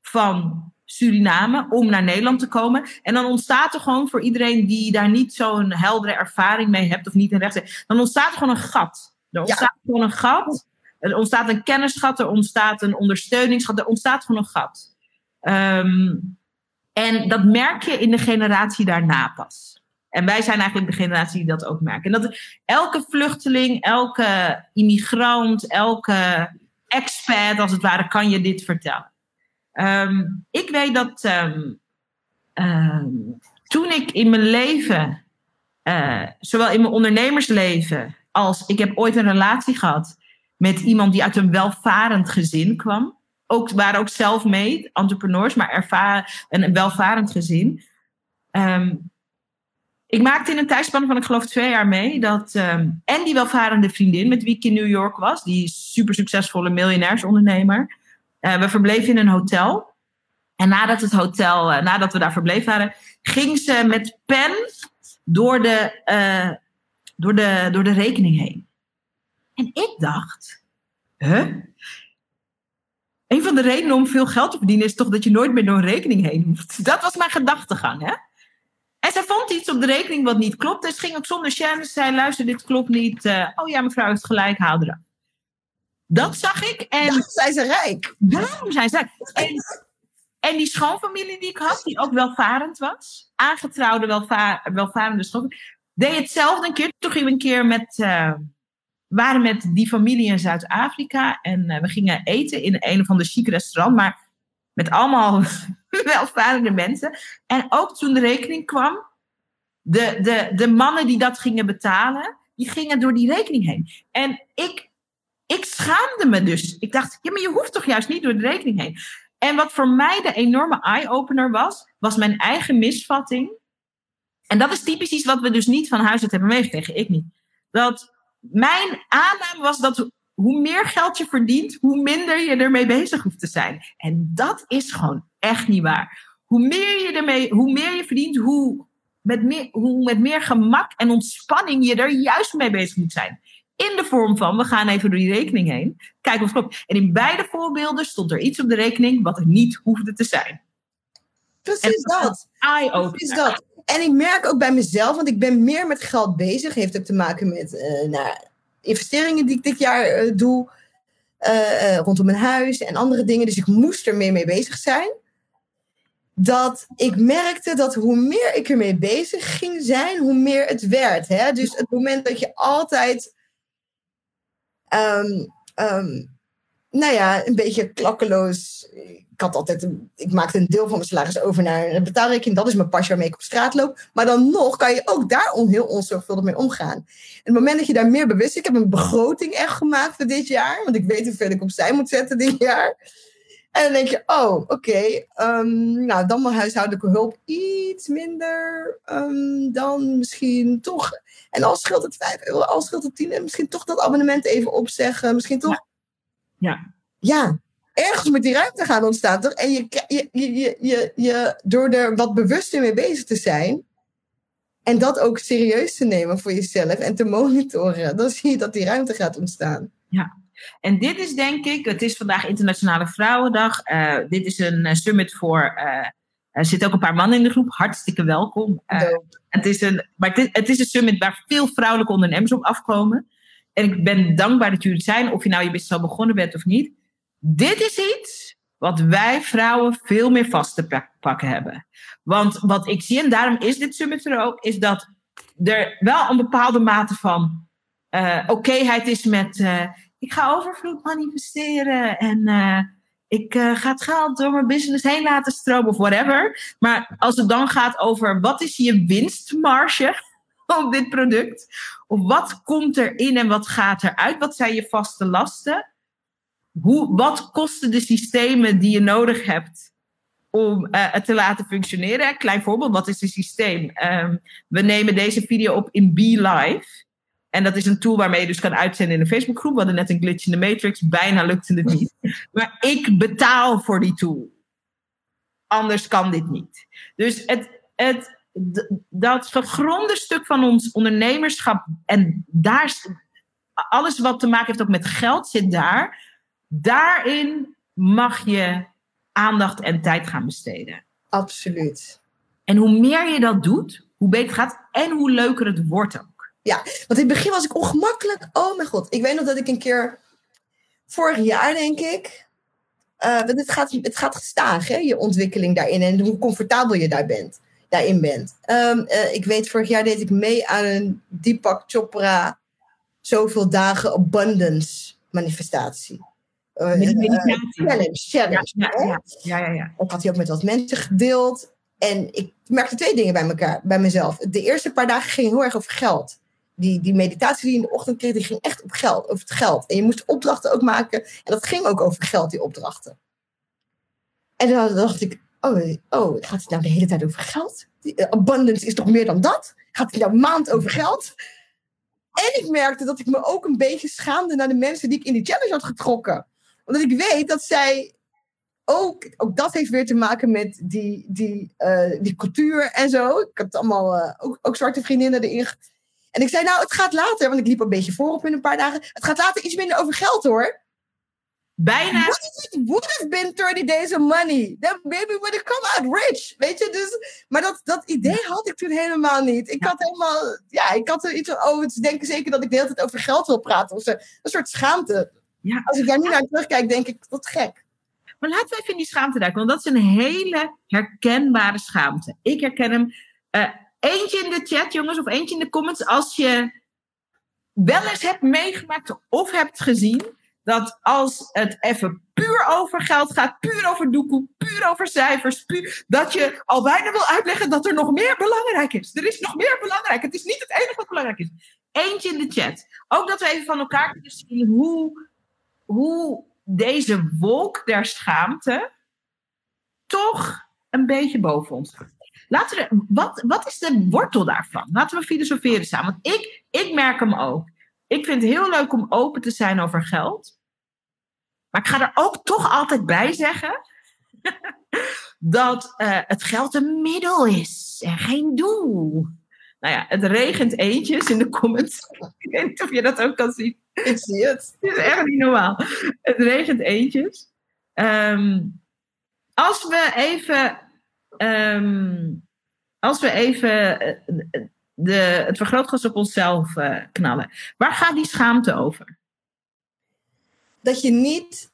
van Suriname om naar Nederland te komen. En dan ontstaat er gewoon voor iedereen die daar niet zo'n heldere ervaring mee hebt of niet in rechts, dan ontstaat er gewoon een gat. Er ontstaat ja. gewoon een gat. Er ontstaat een kennisgat, er ontstaat een ondersteuningsgat, er ontstaat gewoon een gat. Um, en dat merk je in de generatie daarna pas. En wij zijn eigenlijk de generatie die dat ook merken. En dat elke vluchteling, elke immigrant, elke expat, als het ware, kan je dit vertellen. Um, ik weet dat um, um, toen ik in mijn leven, uh, zowel in mijn ondernemersleven als ik heb ooit een relatie gehad met iemand die uit een welvarend gezin kwam. Ook, waren ook zelf-made entrepreneurs, maar ervaren, een welvarend gezin. Ik maakte in een tijdspanne van, ik geloof, twee jaar mee dat. Um, en die welvarende vriendin met wie ik in New York was, die super succesvolle miljonairsondernemer. Uh, we verbleven in een hotel. En nadat, het hotel, uh, nadat we daar verbleven waren, ging ze met pen door de, uh, door de, door de rekening heen. En ik dacht, huh? een van de redenen om veel geld te verdienen is toch dat je nooit meer door een rekening heen hoeft. Dat was mijn gedachtegang, hè? En zij vond iets op de rekening wat niet klopt. Dus ging ook zonder Ze zei, luister, dit klopt niet. Uh, oh ja, mevrouw heeft gelijk, haal eraf. Dat zag ik. En daarom zijn ze rijk. Daarom zijn ze rijk. En, en die schoonfamilie die ik had, die ook welvarend was. Aangetrouwde welva welvarende schoonfamilie. Deed hetzelfde een keer. Toen gingen we een keer met... Uh, waren met die familie in Zuid-Afrika. En uh, we gingen eten in een of ander chic restaurant. Maar met allemaal welvarende mensen. En ook toen de rekening kwam, de, de, de mannen die dat gingen betalen, die gingen door die rekening heen. En ik, ik schaamde me dus. Ik dacht, ja, maar je hoeft toch juist niet door de rekening heen. En wat voor mij de enorme eye-opener was, was mijn eigen misvatting. En dat is typisch iets wat we dus niet van huis uit hebben meegekregen. Ik niet. Dat mijn aanname was dat hoe meer geld je verdient, hoe minder je ermee bezig hoeft te zijn. En dat is gewoon echt niet waar. Hoe meer je, ermee, hoe meer je verdient, hoe met, meer, hoe met meer gemak en ontspanning je er juist mee bezig moet zijn. In de vorm van, we gaan even door die rekening heen, kijken of het klopt. En in beide voorbeelden stond er iets op de rekening wat er niet hoefde te zijn. Precies dat. Precies dat. En ik merk ook bij mezelf, want ik ben meer met geld bezig. Heeft ook te maken met uh, nou, investeringen die ik dit jaar uh, doe. Uh, rondom mijn huis en andere dingen. Dus ik moest er meer mee bezig zijn. Dat ik merkte dat hoe meer ik ermee bezig ging zijn, hoe meer het werd. Hè? Dus het moment dat je altijd um, um, nou ja, een beetje klakkeloos. Ik had altijd, een, ik maakte een deel van mijn salaris over naar een betaalrekening. Dat is mijn pasje waarmee ik op straat loop. Maar dan nog kan je ook daar on, heel onzorgvuldig mee omgaan. En het moment dat je daar meer bewust Ik heb een begroting echt gemaakt voor dit jaar. Want ik weet hoeveel ik opzij moet zetten dit jaar. En dan denk je, oh, oké. Okay, um, nou, dan mijn huishoudelijke hulp iets minder. Um, dan misschien toch. En als scheelt het 5 euro, als scheelt het 10 en misschien toch dat abonnement even opzeggen. Misschien toch ja. Ja, ergens moet die ruimte gaan ontstaan, toch? En je, je, je, je, je, door er wat bewuster mee bezig te zijn. En dat ook serieus te nemen voor jezelf en te monitoren. Dan zie je dat die ruimte gaat ontstaan. Ja, en dit is denk ik, het is vandaag Internationale Vrouwendag. Uh, dit is een uh, summit voor, uh, er zitten ook een paar mannen in de groep, hartstikke welkom. het, is een, maar het is, het is een summit waar veel vrouwelijke ondernemers op afkomen. En ik ben dankbaar dat jullie zijn, of je nou je business al begonnen bent of niet. Dit is iets wat wij vrouwen veel meer vast te pakken hebben. Want wat ik zie, en daarom is dit summit er ook, is dat er wel een bepaalde mate van uh, okéheid is met uh, ik ga overvloed manifesteren en uh, ik ga het geld door mijn business heen laten stromen of whatever. Maar als het dan gaat over wat is je winstmarge op dit product? Of wat komt erin en wat gaat eruit? Wat zijn je vaste lasten? Hoe, wat kosten de systemen die je nodig hebt om uh, het te laten functioneren? Klein voorbeeld, wat is het systeem? Um, we nemen deze video op in BeLive. En dat is een tool waarmee je dus kan uitzenden in een Facebookgroep. We hadden net een glitch in de matrix. Bijna lukte het niet. Maar ik betaal voor die tool. Anders kan dit niet. Dus het, het, dat gegronde stuk van ons ondernemerschap en daar alles wat te maken heeft ook met geld zit daar. Daarin mag je aandacht en tijd gaan besteden. Absoluut. En hoe meer je dat doet, hoe beter het gaat en hoe leuker het wordt ook. Ja, want in het begin was ik ongemakkelijk. Oh mijn god. Ik weet nog dat ik een keer, vorig jaar denk ik, uh, het, gaat, het gaat gestaag, hè, je ontwikkeling daarin en hoe comfortabel je daar bent daarin bent. Um, uh, ik weet, vorig jaar deed ik mee aan een Deepak Chopra zoveel dagen abundance manifestatie. Uh, challenge, challenge. Ja, ja, ja, ja, had die ook met wat mensen gedeeld. En ik merkte twee dingen bij elkaar, bij mezelf. De eerste paar dagen ging heel erg over geld. Die, die meditatie die je in de ochtend kreeg, die ging echt op geld, over het geld. En je moest opdrachten ook maken. En dat ging ook over geld, die opdrachten. En dan dacht ik, oh, oh, gaat het nou de hele tijd over geld? Uh, abundance is toch meer dan dat? Gaat het nou maand over geld? En ik merkte dat ik me ook een beetje schaamde naar de mensen die ik in die challenge had getrokken. Omdat ik weet dat zij ook, ook dat heeft weer te maken met die, die, uh, die cultuur en zo. Ik had allemaal uh, ook, ook zwarte vriendinnen erin. En ik zei, nou, het gaat later, want ik liep een beetje voor op in een paar dagen. Het gaat later iets minder over geld hoor. bijna. What it would have been 30 days of money. Then maybe would have come out rich. Weet je, dus. Maar dat, dat idee had ik toen helemaal niet. Ik had helemaal. Ja, ik had er iets. Oh, ze denken zeker dat ik de hele tijd over geld wil praten. Of zo. Een soort schaamte. Ja. Als ik daar nu naar terugkijk, denk ik, wat gek. Maar laten we even in die schaamte duiken, want dat is een hele herkenbare schaamte. Ik herken hem. Uh, eentje in de chat, jongens, of eentje in de comments. Als je wel eens hebt meegemaakt of hebt gezien dat als het even puur over geld gaat, puur over doekoe, puur over cijfers, puur, dat je al bijna wil uitleggen dat er nog meer belangrijk is. Er is nog meer belangrijk. Het is niet het enige wat belangrijk is. Eentje in de chat. Ook dat we even van elkaar kunnen zien hoe, hoe deze wolk der schaamte toch een beetje boven ons gaat. Laten we, wat, wat is de wortel daarvan? Laten we filosoferen samen. Want ik, ik merk hem ook. Ik vind het heel leuk om open te zijn over geld. Maar ik ga er ook toch altijd bij zeggen dat uh, het geld een middel is en geen doel. Nou ja, het regent eentjes in de comments. Ik weet niet of je dat ook kan zien. Ik zie het. Het is echt niet normaal. Het regent eentjes. Um, als we even. Um, als we even de, het vergrootglas op onszelf uh, knallen. Waar gaat die schaamte over? Dat je niet.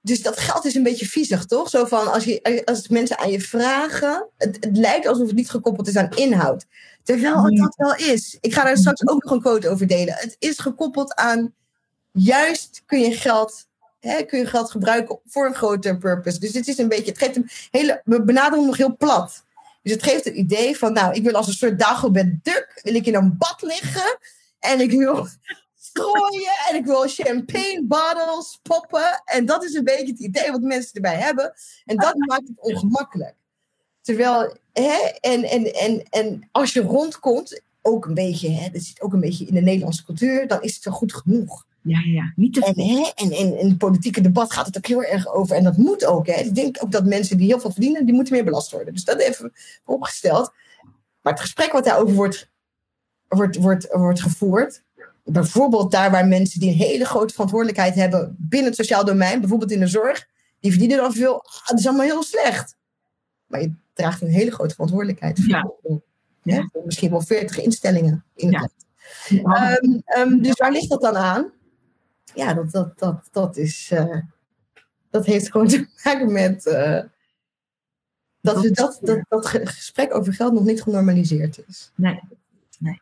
Dus dat geld is een beetje viezig, toch? Zo van als, je, als mensen aan je vragen. Het, het lijkt alsof het niet gekoppeld is aan inhoud. Terwijl het dat wel is. Ik ga daar straks ook nog een quote over delen. Het is gekoppeld aan. Juist kun je geld Hè, kun je geld gebruiken voor een groter purpose. Dus dit is een beetje, het geeft een hele, we benaderen hem nog heel plat. Dus het geeft een idee van, nou, ik wil als een soort Dagobert Duck, wil ik in een bad liggen en ik wil strooien en ik wil champagne bottles poppen. En dat is een beetje het idee wat mensen erbij hebben. En dat maakt het ongemakkelijk. Terwijl, hè, en, en, en, en als je rondkomt, ook een beetje, hè, dat zit ook een beetje in de Nederlandse cultuur, dan is het wel goed genoeg. Ja, ja, niet te en, hè, en, en in het politieke debat gaat het ook heel erg over. En dat moet ook. Hè. Ik denk ook dat mensen die heel veel verdienen, die moeten meer belast worden. Dus dat even opgesteld. Maar het gesprek wat daarover wordt, wordt, wordt, wordt gevoerd. Bijvoorbeeld daar waar mensen die een hele grote verantwoordelijkheid hebben binnen het sociaal domein, bijvoorbeeld in de zorg, die verdienen dan veel. Ah, dat is allemaal heel slecht. Maar je draagt een hele grote verantwoordelijkheid. Ja. Ja. Misschien wel 40 instellingen in ja. um, um, dus waar ligt dat dan aan? Ja, dat, dat, dat, dat is. Uh, dat heeft gewoon te maken met. Uh, dat, we dat, dat, dat gesprek over geld nog niet genormaliseerd is. Nee, nee.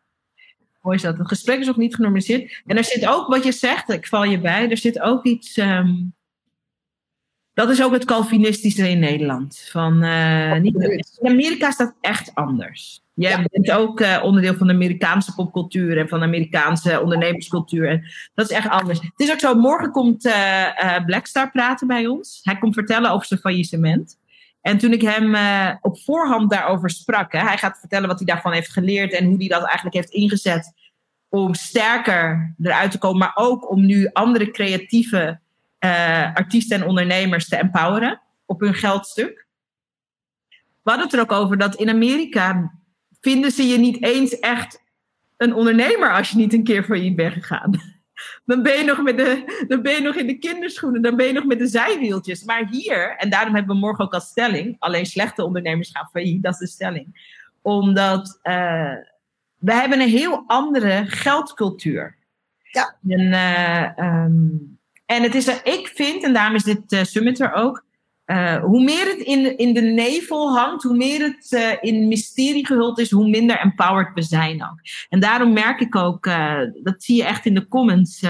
Mooi is dat. Het gesprek is nog niet genormaliseerd. En er zit ook, wat je zegt, ik val je bij, er zit ook iets. Um, dat is ook het Calvinistische in Nederland. Van, uh, niet, in Amerika is dat echt anders. Jij ja. bent ook uh, onderdeel van de Amerikaanse popcultuur en van de Amerikaanse ondernemerscultuur. En dat is echt anders. Het is ook zo, morgen komt uh, uh, Blackstar praten bij ons. Hij komt vertellen over zijn faillissement. En toen ik hem op voorhand daarover sprak, hè, hij gaat vertellen wat hij daarvan heeft geleerd en hoe hij dat eigenlijk heeft ingezet om sterker eruit te komen, maar ook om nu andere creatieve artiesten en ondernemers te empoweren op hun geldstuk. We hadden het er ook over dat in Amerika vinden ze je niet eens echt een ondernemer als je niet een keer failliet bent gegaan. Dan ben, je nog met de, dan ben je nog in de kinderschoenen, dan ben je nog met de zijwieltjes. Maar hier, en daarom hebben we morgen ook als stelling, alleen slechte ondernemers gaan failliet, dat is de stelling. Omdat uh, we hebben een heel andere geldcultuur. Ja. En, uh, um, en het is, ik vind, en daarom is dit uh, summit er ook, uh, hoe meer het in, in de nevel hangt, hoe meer het uh, in mysterie gehuld is, hoe minder empowered we zijn ook. En daarom merk ik ook, uh, dat zie je echt in de comments.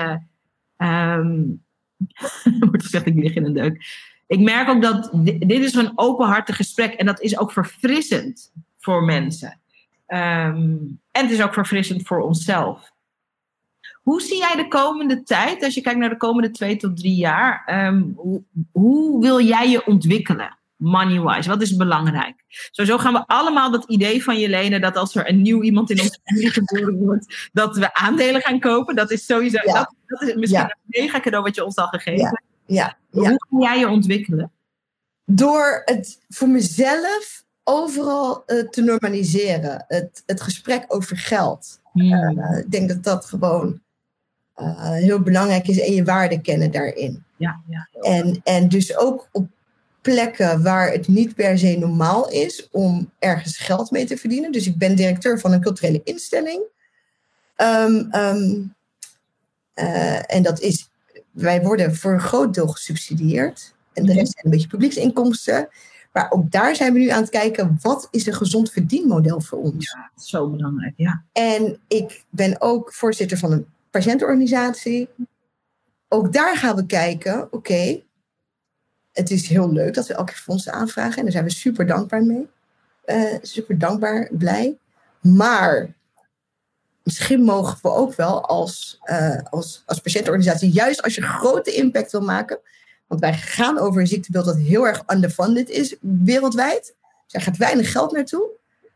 Um, wordt gezegd, ik lig in een deuk. Ik merk ook dat dit, dit is een openhartig gesprek en dat is ook verfrissend voor mensen. Um, en het is ook verfrissend voor onszelf. Hoe zie jij de komende tijd, als je kijkt naar de komende twee tot drie jaar, um, hoe, hoe, wil jij je ontwikkelen, money-wise? Wat is belangrijk? Sowieso gaan we allemaal dat idee van je lenen dat als er een nieuw iemand in onze familie geboren wordt, dat we aandelen gaan kopen. Dat is sowieso, ja. dat, dat, is misschien ja. een mega cadeau wat je ons al gegeven hebt. Ja. Ja. Hoe ga jij je ontwikkelen? Door het voor mezelf overal uh, te normaliseren. Het, het gesprek over geld. Hmm. Uh, ik denk dat dat gewoon heel belangrijk is en je waarde kennen daarin. Ja, ja. En, en dus ook op plekken waar het niet per se normaal is om ergens geld mee te verdienen. Dus ik ben directeur van een culturele instelling. Ehm, ehm, eh, en dat is, wij worden voor een groot deel gesubsidieerd. En de rest zijn een beetje publieksinkomsten. Maar ook daar zijn we nu aan het kijken, wat is een gezond verdienmodel voor ons? Ja, zo belangrijk, ja. En ik ben ook voorzitter van een patiëntenorganisatie. Ook daar gaan we kijken, oké, het is heel leuk dat we elke fondsen aanvragen. En daar zijn we super dankbaar mee. Uh, super dankbaar, blij. Maar misschien mogen we ook wel als, uh, als, als patiëntenorganisatie, juist als je grote impact wil maken. Want wij gaan over een ziektebeeld dat heel erg underfunded is wereldwijd. Dus er gaat weinig geld naartoe.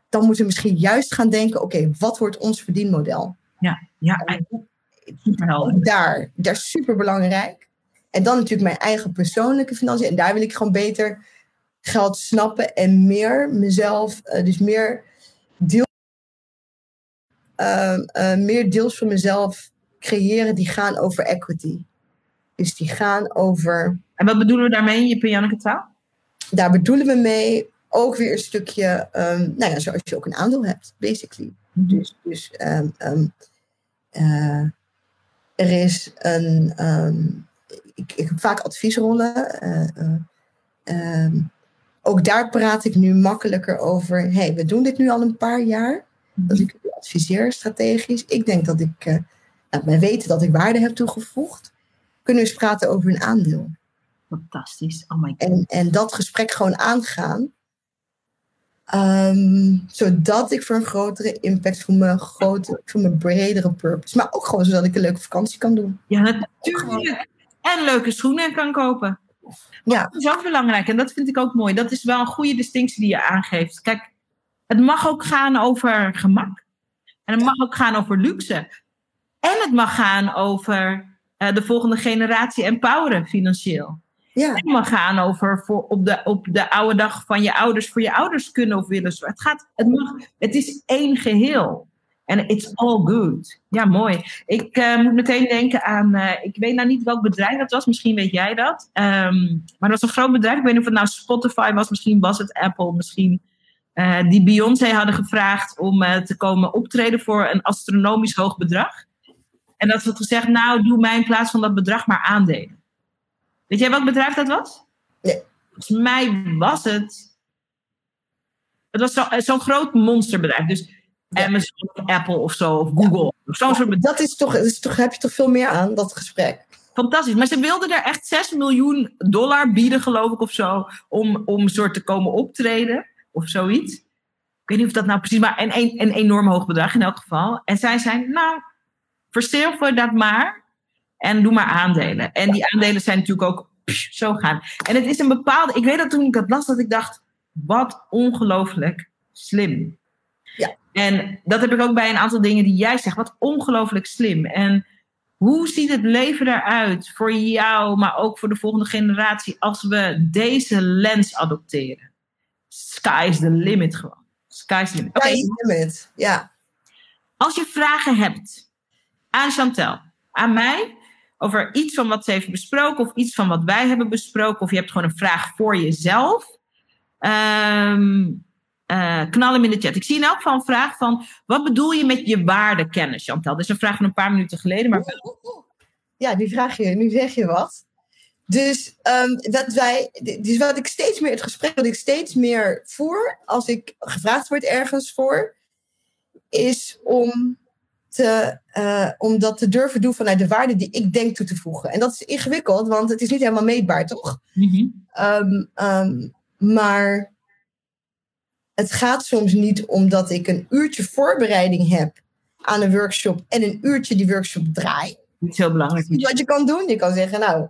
Dan moeten we misschien juist gaan denken: oké, wat wordt ons verdienmodel? Ja, ja, Daar, daar is super belangrijk. En dan natuurlijk mijn eigen persoonlijke financiën. En daar wil ik gewoon beter geld snappen en meer mezelf, uh, dus meer, deel, uh, uh, meer deels van mezelf creëren die gaan over equity. Dus die gaan over. En wat bedoelen we daarmee in je Pianneke taal? Daar bedoelen we mee ook weer een stukje, um, nou ja, zoals je ook een aandeel hebt, basically. Dus, dus um, um, er is een ik, ik heb vaak adviesrollen. Uh, ook daar praat ik nu makkelijker over. hey, we doen dit nu al een paar jaar. Dat ik u adviseer strategisch. Ik denk dat ik, uh, nou, wij weten dat ik waarde heb toegevoegd. Kunnen we eens praten over een aandeel. Fantastisch. Oh my God. En, en dat gesprek gewoon aangaan. Um, zodat ik voor een grotere impact, voor mijn, grote, voor mijn bredere purpose. Maar ook gewoon zodat ik een leuke vakantie kan doen. Ja, natuurlijk en leuke schoenen kan kopen. Ja. Dat is ook belangrijk en dat vind ik ook mooi. Dat is wel een goede distinctie die je aangeeft. Kijk, het mag ook gaan over gemak. En het mag ook gaan over luxe. En het mag gaan over uh, de volgende generatie empoweren financieel. Ja. Het mag gaan over voor op, de, op de oude dag van je ouders voor je ouders kunnen of willen. Het, gaat, het, mag, het is één geheel. En it's all good. Ja, mooi. Ik uh, moet meteen denken aan, uh, ik weet nou niet welk bedrijf dat was, misschien weet jij dat. Um, maar dat was een groot bedrijf, ik weet niet of het nou Spotify was, misschien was het Apple, misschien. Uh, die Beyoncé hadden gevraagd om te komen optreden voor een astronomisch hoog bedrag. En dat ze had gezegd, nou doe mij in plaats van dat bedrag maar aandelen. Weet jij welk bedrijf dat was? Nee. Volgens mij was het. Het was zo'n zo groot monsterbedrijf. Dus Amazon of Apple of zo, of Google. Zo'n soort dat is toch, is toch, heb je toch veel meer aan, dat gesprek? Fantastisch. Maar ze wilden er echt 6 miljoen dollar bieden, geloof ik, of zo. Om, om soort te komen optreden. Of zoiets. Ik weet niet of dat nou precies... Maar een, een, een enorm hoog bedrag in elk geval. En zij zijn, nou, verzilver dat maar. En doe maar aandelen. En die aandelen zijn natuurlijk ook psh, zo gaan. En het is een bepaalde... Ik weet dat toen ik dat las, dat ik dacht... Wat ongelooflijk slim. Ja. En dat heb ik ook bij een aantal dingen die jij zegt. Wat ongelooflijk slim. En hoe ziet het leven eruit voor jou, maar ook voor de volgende generatie, als we deze lens adopteren? Sky is the limit gewoon. Sky is the limit. Sky is the limit, ja. Als je vragen hebt aan Chantel, aan mij, over iets van wat ze heeft besproken, of iets van wat wij hebben besproken, of je hebt gewoon een vraag voor jezelf. Um, uh, knal hem in de chat. Ik zie in elk geval een vraag van... wat bedoel je met je waardekennis, Chantal? Dat is een vraag van een paar minuten geleden. Maar... Ja, nu vraag je, nu zeg je wat. Dus, um, dat wij, dus wat ik steeds meer, het gesprek wat ik steeds meer voer... als ik gevraagd word ergens voor... is om, te, uh, om dat te durven doen vanuit de waarde die ik denk toe te voegen. En dat is ingewikkeld, want het is niet helemaal meetbaar, toch? Mm -hmm. um, um, maar het gaat soms niet omdat ik een uurtje voorbereiding heb aan een workshop en een uurtje die workshop draai. Dat is heel belangrijk. Wat je kan doen, je kan zeggen, nou,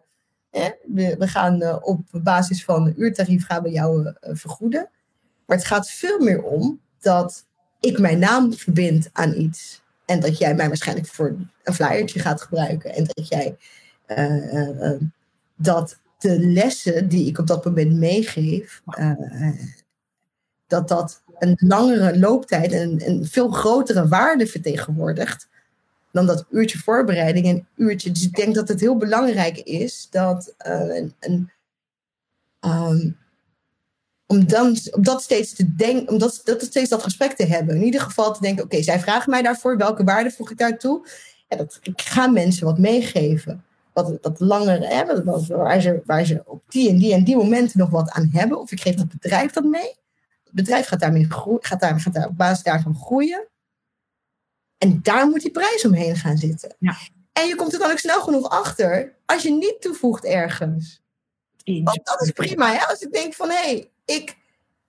hè, we, we, gaan uh, op basis van een uurtarief gaan we jou uh, vergoeden. Maar het gaat veel meer om dat ik mijn naam verbind aan iets. En dat jij mij waarschijnlijk voor een flyertje gaat gebruiken. En dat jij uh, dat de lessen die ik op dat moment meegeef, dat dat een langere looptijd en een veel grotere waarde vertegenwoordigt dan dat uurtje voorbereiding en uurtje. Dus ik denk dat het heel belangrijk is dat een, een um, om, dan, om dat steeds te denken, om dat, dat steeds dat gesprek te hebben. In ieder geval te denken, oké, zij vragen mij daarvoor, welke waarde voeg ik daartoe? Ja, dat, ik ga mensen wat meegeven. Wat, dat langer, hè, waar, ze, waar ze op die en die en die momenten nog wat aan hebben. Of ik geef dat bedrijf dat mee. Het bedrijf gaat, daarmee groeien, gaat, daar, gaat daar op basis daarvan groeien. En daar moet die prijs omheen gaan zitten. Ja. En je komt er dan ook snel genoeg achter als je niet toevoegt ergens. Want dat is prima. Ja? Als ik denk van hé, hey, ik,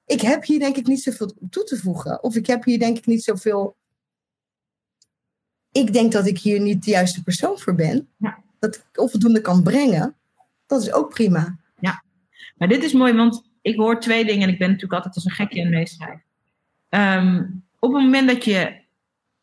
ik heb hier denk ik niet zoveel toe te voegen. Of ik heb hier denk ik niet zoveel. Ik denk dat ik hier niet de juiste persoon voor ben. Ja. Dat ik onvoldoende kan brengen. Dat is ook prima. Ja, maar dit is mooi, want ik hoor twee dingen en ik ben natuurlijk altijd als een gekje aan het meeschrijven. Ehm, op het moment dat je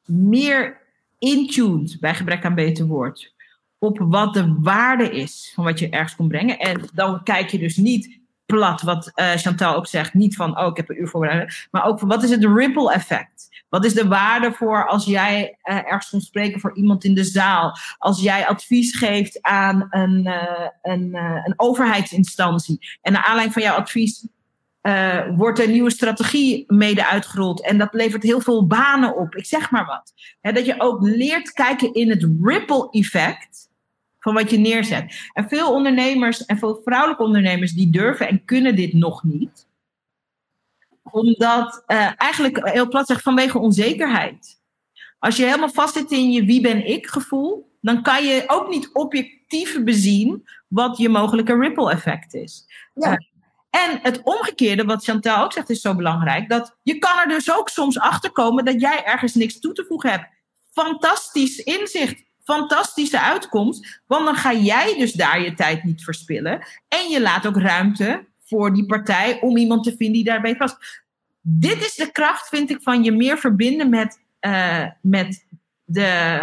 meer intuned, bij gebrek aan beter woord, op wat de waarde is van wat je ergens kon brengen. En dan kijk je dus niet plat, wat uh, Chantal ook zegt, niet van, oh, ik heb een uur voorbereid, maar ook van, wat is het ripple effect? Wat is de waarde voor als jij uh, ergens komt spreken voor iemand in de zaal? Als jij advies geeft aan een, uh, een, een overheidsinstantie en naar aanleiding van jouw advies wordt een nieuwe strategie mede uitgerold en dat levert heel veel banen op. Ik zeg maar wat. dat je ook leert kijken in het ripple effect van wat je neerzet. En veel ondernemers en veel vrouwelijke ondernemers die durven en kunnen dit nog niet. Omdat uh, eigenlijk heel plat zegt vanwege onzekerheid. Als je helemaal vastzit in je wie ben ik gevoel, dan kan je ook niet objectief bezien wat je mogelijke ripple effect is. Ja. Uh, en het omgekeerde, wat Chantal ook zegt, is zo belangrijk. Dat je kan er dus ook soms achter komen dat jij ergens niks toe te voegen hebt. Fantastisch inzicht fantastische uitkomst. Want dan ga jij dus daar je tijd niet verspillen. En je laat ook ruimte voor die partij om iemand te vinden die daarbij past. Dit is de kracht, vind ik, van je meer verbinden met, uh, met de.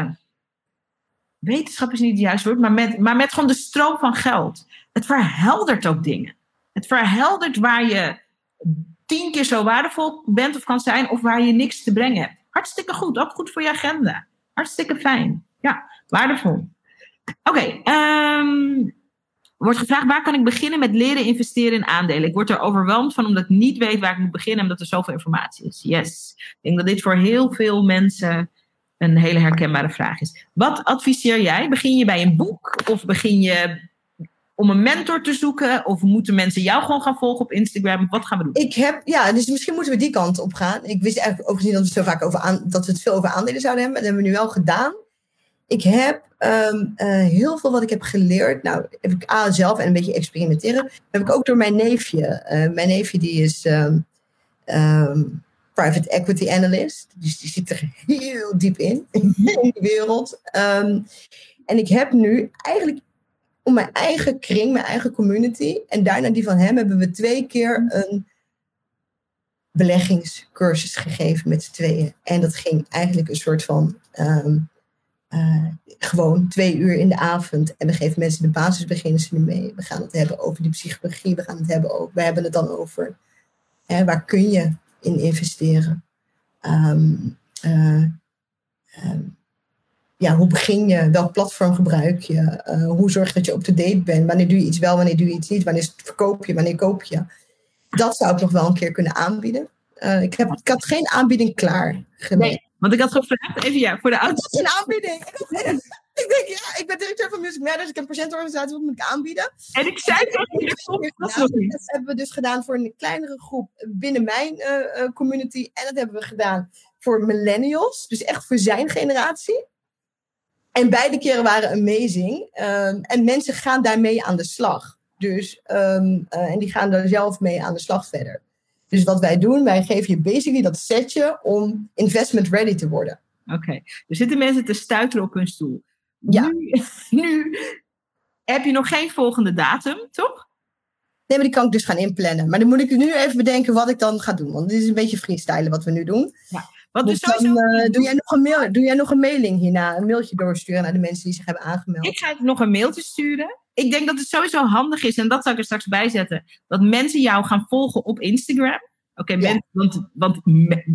Wetenschap is niet het juiste woord, maar met, maar met gewoon de stroom van geld. Het verheldert ook dingen. Het verheldert waar je tien keer zo waardevol bent of kan zijn, of waar je niks te brengen hebt. Hartstikke goed, ook goed voor je agenda. Hartstikke fijn. Ja, waardevol. Oké, okay, ehm, wordt gevraagd waar kan ik beginnen met leren investeren in aandelen? Ik word er overweldigd van omdat ik niet weet waar ik moet beginnen omdat er zoveel informatie is. Yes, ik denk dat dit voor heel veel mensen een hele herkenbare vraag is. Wat adviseer jij? Begin je bij een boek of begin je om een mentor te zoeken? Of moeten mensen jou gewoon gaan volgen op Instagram? Wat gaan we doen? Ik heb, ja, dus misschien moeten we die kant op gaan. Ik wist eigenlijk ook niet dat we zo vaak over aan, dat we het veel over aandelen zouden hebben. Dat hebben we nu wel gedaan. Ik heb um, uh, heel veel wat ik heb geleerd. Nou, heb ik A zelf en een beetje experimenteren. Heb ik ook door mijn neefje. Uh, mijn neefje die is um, um, private equity analyst. Dus die zit er heel diep in, in die wereld. en ik heb nu eigenlijk om mijn eigen kring, mijn eigen community. En daarna die van hem hebben we twee keer een beleggingscursus gegeven met z'n tweeën. En dat ging eigenlijk een soort van uh, gewoon twee uur in de avond. En we geven mensen de basisbeginselen mee. We gaan het hebben over die psychologie. We gaan het hebben over, we hebben het dan over hè, waar kun je in investeren. Um, uh, um, ja, hoe begin je? Welk platform gebruik je? Uh, hoe zorg je dat je up-to-date bent? Wanneer doe je iets wel, wanneer doe je iets niet? Wanneer verkoop je, wanneer koop je? Dat zou ik nog wel een keer kunnen aanbieden. Uh, ik, heb, ik had geen aanbieding klaar. Nee. Want ik had gevraagd, even ja, voor de auto. Dat is een aanbieding. Ik denk, ja, ik ben directeur van Music Matters. Ik heb een presentorganisatie, wat moet ik aanbieden? En ik zei tegen nou, Dat hebben we dus gedaan voor een kleinere groep binnen mijn uh, community. En dat hebben we gedaan voor millennials. Dus echt voor zijn generatie. En beide keren waren amazing. Um, en mensen gaan daarmee aan de slag. Dus, um, uh, en die gaan daar zelf mee aan de slag verder. Dus wat wij doen, wij geven je basically dat setje om investment ready te worden. Oké, okay. er zitten mensen te stuiteren op hun stoel. Ja. Nu, nu heb je nog geen volgende datum, toch? Nee, maar die kan ik dus gaan inplannen. Maar dan moet ik nu even bedenken wat ik dan ga doen. Want dit is een beetje freestylen wat we nu doen. Ja. Wat dus dan, uh, doe, jij nog een mail, doe jij nog een mailing hierna? Een mailtje doorsturen naar de mensen die zich hebben aangemeld? Ik ga nog een mailtje sturen ik denk dat het sowieso handig is, en dat zal ik er straks bij zetten, dat mensen jou gaan volgen op Instagram. Oké, okay, want, want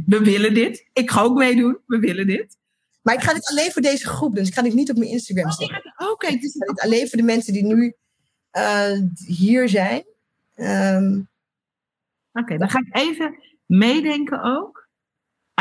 we willen dit. Ik ga ook meedoen, we willen dit. Maar ik ga dit alleen voor deze groep, dus ik ga dit niet op mijn Instagram Oh, zetten. Oké, dus- Ik ga dit alleen voor de mensen die nu eh, hier zijn. Ehm, oké, dan ga ik even meedenken ook.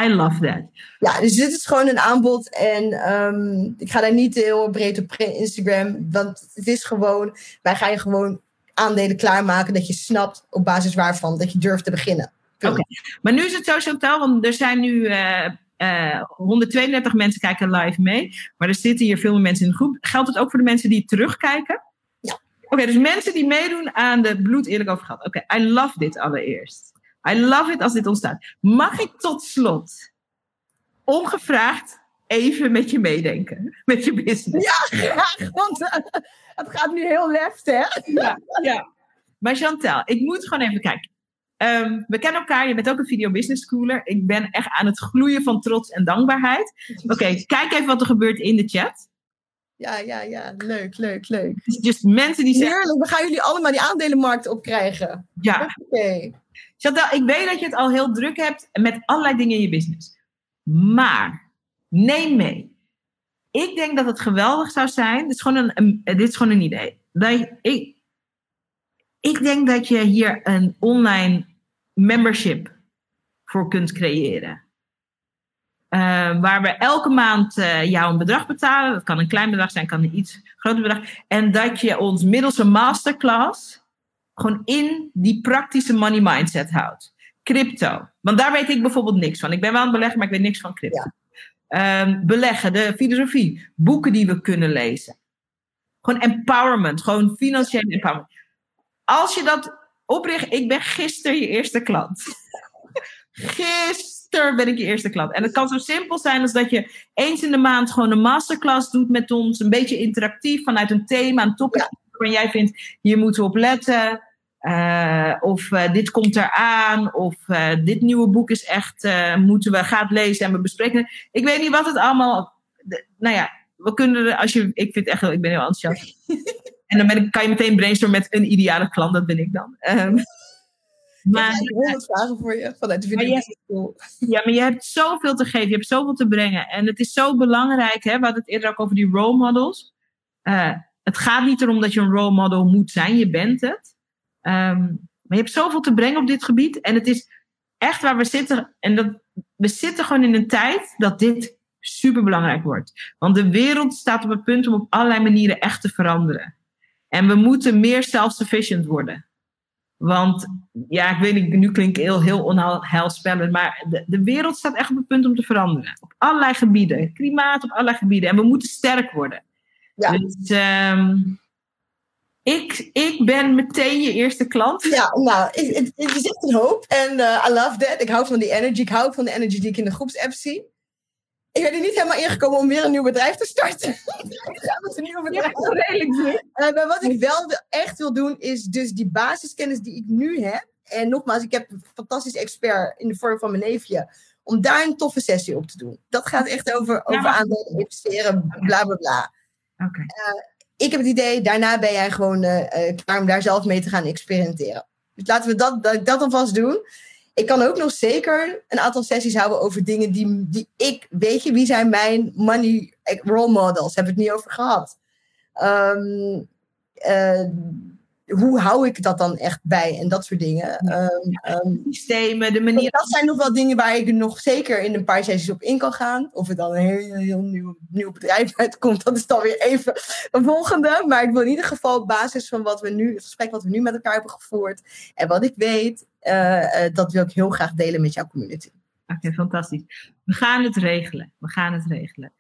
I love that. ja, dus dit is gewoon een aanbod. En ehm, ik ga daar niet heel breed op Instagram. Want het is gewoon, wij gaan je gewoon aandelen klaarmaken. Dat je snapt op basis waarvan dat je durft te beginnen. Oké. Maar nu is het zo, Chantal, want er zijn nu eh, eh, 132 mensen kijken live mee. Maar er zitten hier veel meer mensen in de groep. Geldt het ook voor de mensen die terugkijken? Ja. Oké, dus mensen die meedoen aan de bloed eerlijk over gehad. Oké, I love dit allereerst. I love it als dit ontstaat. Mag ik tot slot, ongevraagd, even met je meedenken? Met je business? Ja, graag. Want eh, het gaat nu heel left, hè? ja, ja. Maar Chantal, ik moet gewoon even kijken. Ehm, we kennen elkaar, je bent ook een video business schooler. Ik ben echt aan het gloeien van trots en dankbaarheid. Oké, kijk even wat er gebeurt in de chat. Ja, ja, ja. Leuk, leuk, leuk. Dus just mensen die zeggen, Heerlijk, we gaan jullie allemaal die aandelenmarkt opkrijgen. ja, Oké. Chantal, ik weet dat je het al heel druk hebt met allerlei dingen in je business. Maar, neem mee. Ik denk dat het geweldig zou zijn, dit is gewoon een, dit is gewoon een idee. Dat ik, ik denk dat je hier een online membership voor kunt creëren. Eh, waar we elke maand eh, jou een bedrag betalen. Dat kan een klein bedrag zijn, kan een iets groter bedrag. En dat je ons middels een masterclass gewoon in die praktische money mindset houdt. Crypto. Want daar weet ik bijvoorbeeld niks van. Ik ben wel aan het beleggen, maar ik weet niks van crypto. Ehm, beleggen, de filosofie, boeken die we kunnen lezen. Gewoon empowerment, gewoon financiële empowerment. Als je dat opricht, ik ben gisteren je eerste klant. Gisteren ben ik je eerste klant. En het kan zo simpel zijn als dat je eens in de maand gewoon een masterclass doet met ons. Een beetje interactief vanuit een thema, een topic waarvan jij vindt, hier moeten we op letten. Eh, of eh, dit komt eraan. Of eh, dit nieuwe boek is echt, moeten we gaan lezen en we bespreken. Ik weet niet wat het allemaal. de- nou ja, we kunnen er, als je, ik vind echt, ik ben heel enthousiast. en dan ben ik, kan je meteen brainstormen met een ideale klant, dat ben ik dan. Ehm, maar, ik heb honderd vragen voor je vanuit de Maar video. je- ja, maar je hebt zoveel te geven, je hebt zoveel te brengen. En het is zo belangrijk, hè? we hadden het eerder ook over die role models. Het gaat niet erom dat je een role model moet zijn, je bent het. Ehm, maar je hebt zoveel te brengen op dit gebied. En het is echt waar we zitten. En dat, we zitten gewoon in een tijd dat dit super belangrijk wordt. Want de wereld staat op het punt om op allerlei manieren echt te veranderen. En we moeten meer self-sufficient worden. Want ja, ik weet niet, nu klink ik heel, heel onheilspellend, maar de, de wereld staat echt op het punt om te veranderen. Op allerlei gebieden. Klimaat op allerlei gebieden. En we moeten sterk worden. Ja. Dus ehm, ik, ik ben meteen je eerste klant. Ja, nou, het, is echt een hoop. En eh, I love that. Ik hou van die energy. Ik hou van de energy die ik in de groepsapp zie. Ik ben er niet helemaal ingekomen om weer een nieuw bedrijf te starten. ik ga met een nieuw bedrijf. redelijk druk. Eh, maar wat ik wel echt wil doen, is dus die basiskennis die ik nu heb. En nogmaals, ik heb een fantastisch expert in de vorm van mijn neefje. Om daar een toffe sessie op te doen. Dat gaat echt over, over aandelen, investeren, bla bla bla. Oké. Ik heb het idee, daarna ben jij gewoon eh, eh, klaar om daar zelf mee te gaan experimenteren. Dus laten we dat, dat, dat alvast doen. Ik kan ook nog zeker een aantal sessies houden over dingen die, die ik, weet je, wie zijn mijn money role models? Hebben we het niet over gehad. Eh, hoe hou ik dat dan echt bij en dat soort dingen. Ehm, ehm, Systemen, de manier. dat zijn nog wel dingen waar ik nog zeker in een paar sessies op in kan gaan. Of het dan een heel, heel nieuw, nieuw bedrijf uitkomt, dat is dan weer even een volgende. Maar ik wil in ieder geval op basis van wat we nu, het gesprek wat we nu met elkaar hebben gevoerd en wat ik weet, eh, eh, dat wil ik heel graag delen met jouw community. Oké, fantastisch. We gaan het regelen. We gaan het regelen.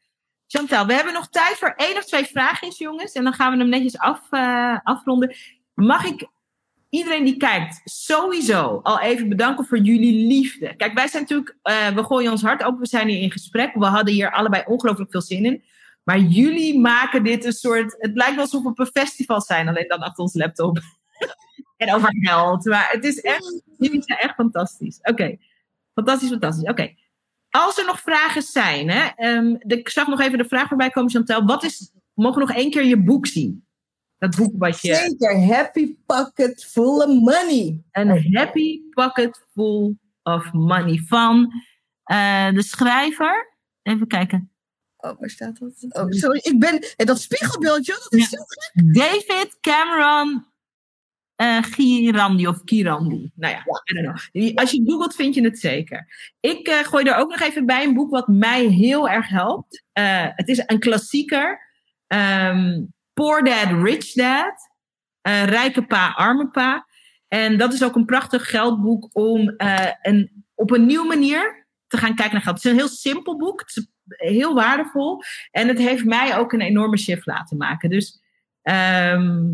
Chantal, we hebben nog tijd voor één of twee vraagjes, jongens. En dan gaan we hem netjes af, eh, afronden. Mag ik iedereen die kijkt sowieso al even bedanken voor jullie liefde? Kijk, wij zijn natuurlijk, eh, we gooien ons hart open. We zijn hier in gesprek. We hadden hier allebei ongelooflijk veel zin in. Maar jullie maken dit een soort. Het lijkt wel alsof we op een festival zijn, alleen dan achter ons laptop. en over geld. Maar het is echt. Jullie zijn echt fantastisch. Oké. Fantastisch, fantastisch. Oké. Als er nog vragen zijn, hè, ehm, ik zag nog even de vraag voorbij komen, Chantal. Wat is, mogen we nog één keer je boek zien? Dat boek wat je. Zeker, happy pocket full of money. Een happy pocket full of money van eh, de schrijver. Even kijken. Oh, waar staat dat? Oh, sorry, ik ben... En dat spiegelbeeldje, dat is Ja. zo gek. David Cameron eh Girandi of Kirandi. Nou ja, know. Als je googelt vind je het zeker. Ik eh, gooi er ook nog even bij een boek wat mij heel erg helpt. Eh, het is een klassieker. Ehm, Poor Dad, Rich Dad. Eh, rijke pa, arme pa. En dat is ook een prachtig geldboek om eh, een, op een nieuwe manier te gaan kijken naar geld. Het is een heel simpel boek. Het is heel waardevol. En het heeft mij ook een enorme shift laten maken. Dus ehm,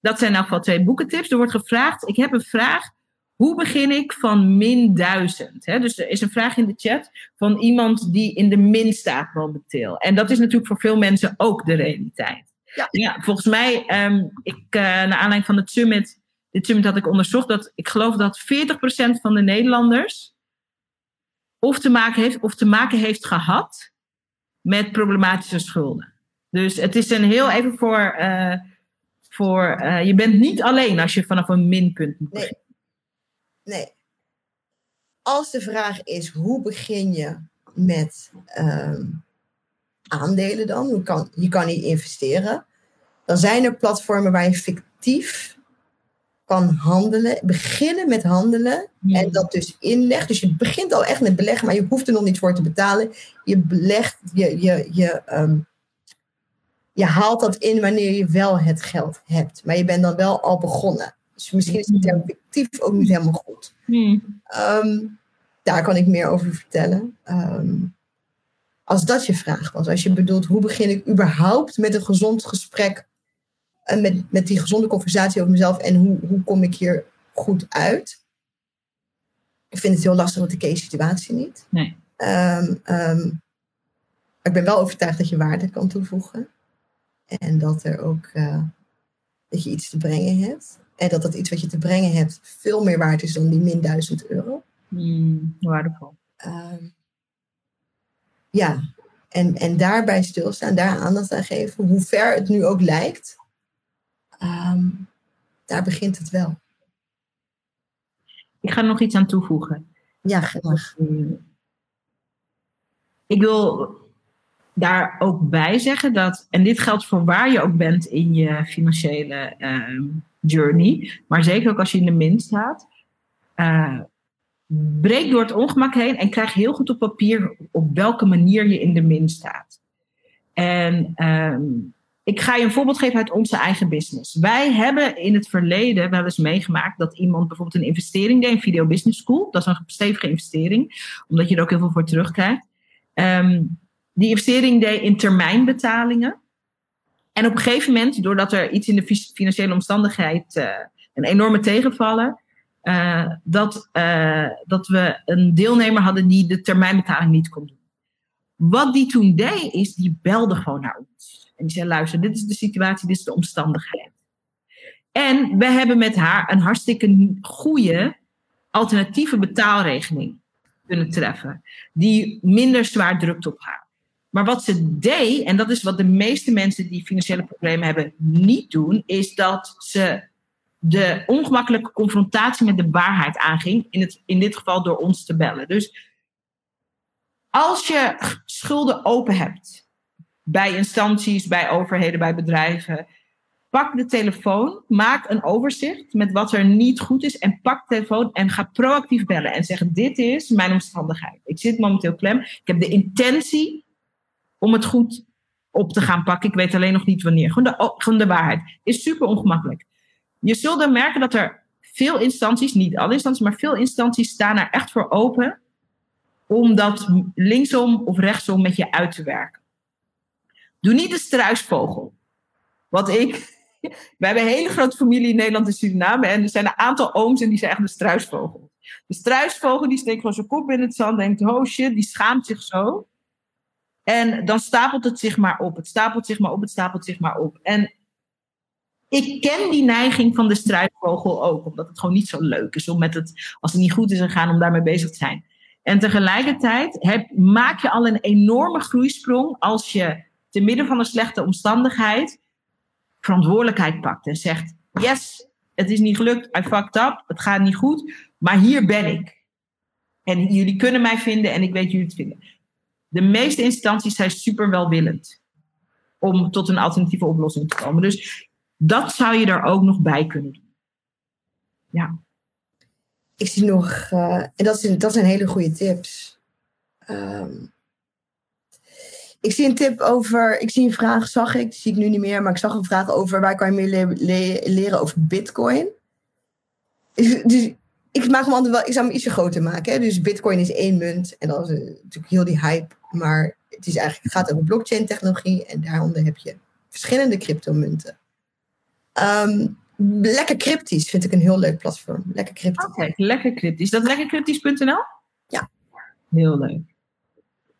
dat zijn in elk twee boekentips. Er wordt gevraagd, ik heb een vraag. Hoe begin ik van min 1000? Hè? Dus er is een vraag in de chat van iemand die in de min staat momenteel. En dat is natuurlijk voor veel mensen ook de realiteit. Ja. volgens mij, ehm, ik, eh, naar aanleiding van het summit, dit summit had ik onderzocht, dat ik geloof dat 40% van de Nederlanders of te maken heeft, of te maken heeft gehad met problematische schulden. Dus het is een heel even voor, eh, voor eh, je bent niet alleen als je vanaf een minpunt moet Nee. beginnen. Nee. Als de vraag is, hoe begin je met ehm, aandelen dan? Hoe kan, je kan niet investeren. Dan zijn er platformen waar je fictief kan handelen. Beginnen met handelen. En dat dus inlegt. Dus je begint al echt met beleggen, maar je hoeft er nog niet voor te betalen. Je belegt, je, je, je, ehm, je haalt dat in wanneer je wel het geld hebt. Maar je bent dan wel al begonnen. Dus misschien is term fictief ook niet helemaal goed. Ehm, daar kan ik meer over vertellen. Ehm, als dat je vraag was, als je bedoelt hoe begin ik überhaupt met een gezond gesprek en met, met die gezonde conversatie over mezelf en hoe, hoe kom ik hier goed uit? Ik vind het heel lastig, want ik ken je situatie niet. Nee. Ehm, ehm, maar ik ben wel overtuigd dat je waarde kan toevoegen. En dat er ook eh, dat je iets te brengen hebt. En dat dat iets wat je te brengen hebt veel meer waard is dan die min 1000 euro. Hmm, waardevol. Ehm, ja, en, en daarbij stilstaan, daar aandacht aan geven, hoe ver het nu ook lijkt, ehm, daar begint het wel. Ik ga er nog iets aan toevoegen. Ja, graag. Ik wil daar ook bij zeggen dat, en dit geldt voor waar je ook bent in je financiële ehm, journey, maar zeker ook als je in de min staat, eh, breek door het ongemak heen en krijg heel goed op papier op welke manier je in de min staat. En ehm, ik ga je een voorbeeld geven uit onze eigen business. Wij hebben in het verleden wel eens meegemaakt dat iemand bijvoorbeeld een investering deed in Video Business School. Dat is een stevige investering, omdat je er ook heel veel voor terugkrijgt. Ehm, die investering deed in termijnbetalingen. En op een gegeven moment, doordat er iets in de fi- financiële omstandigheid, eh, een enorme tegenvallen, eh, dat, eh, dat we een deelnemer hadden die de termijnbetaling niet kon doen. Wat die toen deed, is die belde gewoon naar ons. En die zei, luister, dit is de situatie, dit is de omstandigheid. En we hebben met haar een hartstikke goede alternatieve betaalregeling kunnen treffen. Die minder zwaar drukt op haar. Maar wat ze deed, en dat is wat de meeste mensen die financiële problemen hebben niet doen, is dat ze de ongemakkelijke confrontatie met de waarheid aanging. In, het, in dit geval door ons te bellen. Dus als je schulden open hebt bij instanties, bij overheden, bij bedrijven, pak de telefoon, maak een overzicht met wat er niet goed is en pak de telefoon en ga proactief bellen en zeg: Dit is mijn omstandigheid. Ik zit momenteel klem. Ik heb de intentie om het goed op te gaan pakken. Ik weet alleen nog niet wanneer. Gewoon de, gewoon de waarheid. Is super ongemakkelijk. Je zult dan merken dat er veel instanties, niet alle instanties, maar veel instanties staan er echt voor open om dat linksom of rechtsom met je uit te werken. Doe niet de struisvogel. Wat ik. We hebben een hele grote familie in Nederland en Suriname. En er zijn een aantal ooms en die zijn echt de struisvogel. De struisvogel die steekt gewoon zijn kop in het zand. Denkt, oh die schaamt zich zo. En dan stapelt het zich maar op. Het stapelt zich maar op, het stapelt zich maar op. En ik ken die neiging van de struisvogel ook. Omdat het gewoon niet zo leuk is om met het, als het niet goed is gegaan, om daarmee bezig te zijn. En tegelijkertijd heb, maak je al een enorme groeisprong als je te midden van een slechte omstandigheid verantwoordelijkheid pakt en zegt: Yes, het is niet gelukt, I fucked up, het gaat niet goed, maar hier ben ik. En jullie kunnen mij vinden en ik weet jullie te vinden. de meeste instanties zijn super welwillend om tot een alternatieve oplossing te komen. Dus dat zou je er ook nog bij kunnen doen. Ja. Ik zie nog, uh, en dat, is, dat zijn hele goede tips. Um, ik zie een tip over, ik zie een vraag, zag ik, die zie ik nu niet meer, maar ik zag een vraag over waar kan je meer leren over Bitcoin. Dus, dus, ik maak altijd wel, ik zou hem ietsje groter maken. Hè? Dus Bitcoin is één munt en dan is natuurlijk heel die hype, maar het is eigenlijk, het gaat over blockchain technologie en daaronder heb je verschillende cryptomunten. Um, lekker cryptisch vind ik een heel leuk platform. Lekker cryptisch. Oké, lekker cryptisch. Dat lekkercryptisch.nl? Ja. Heel leuk.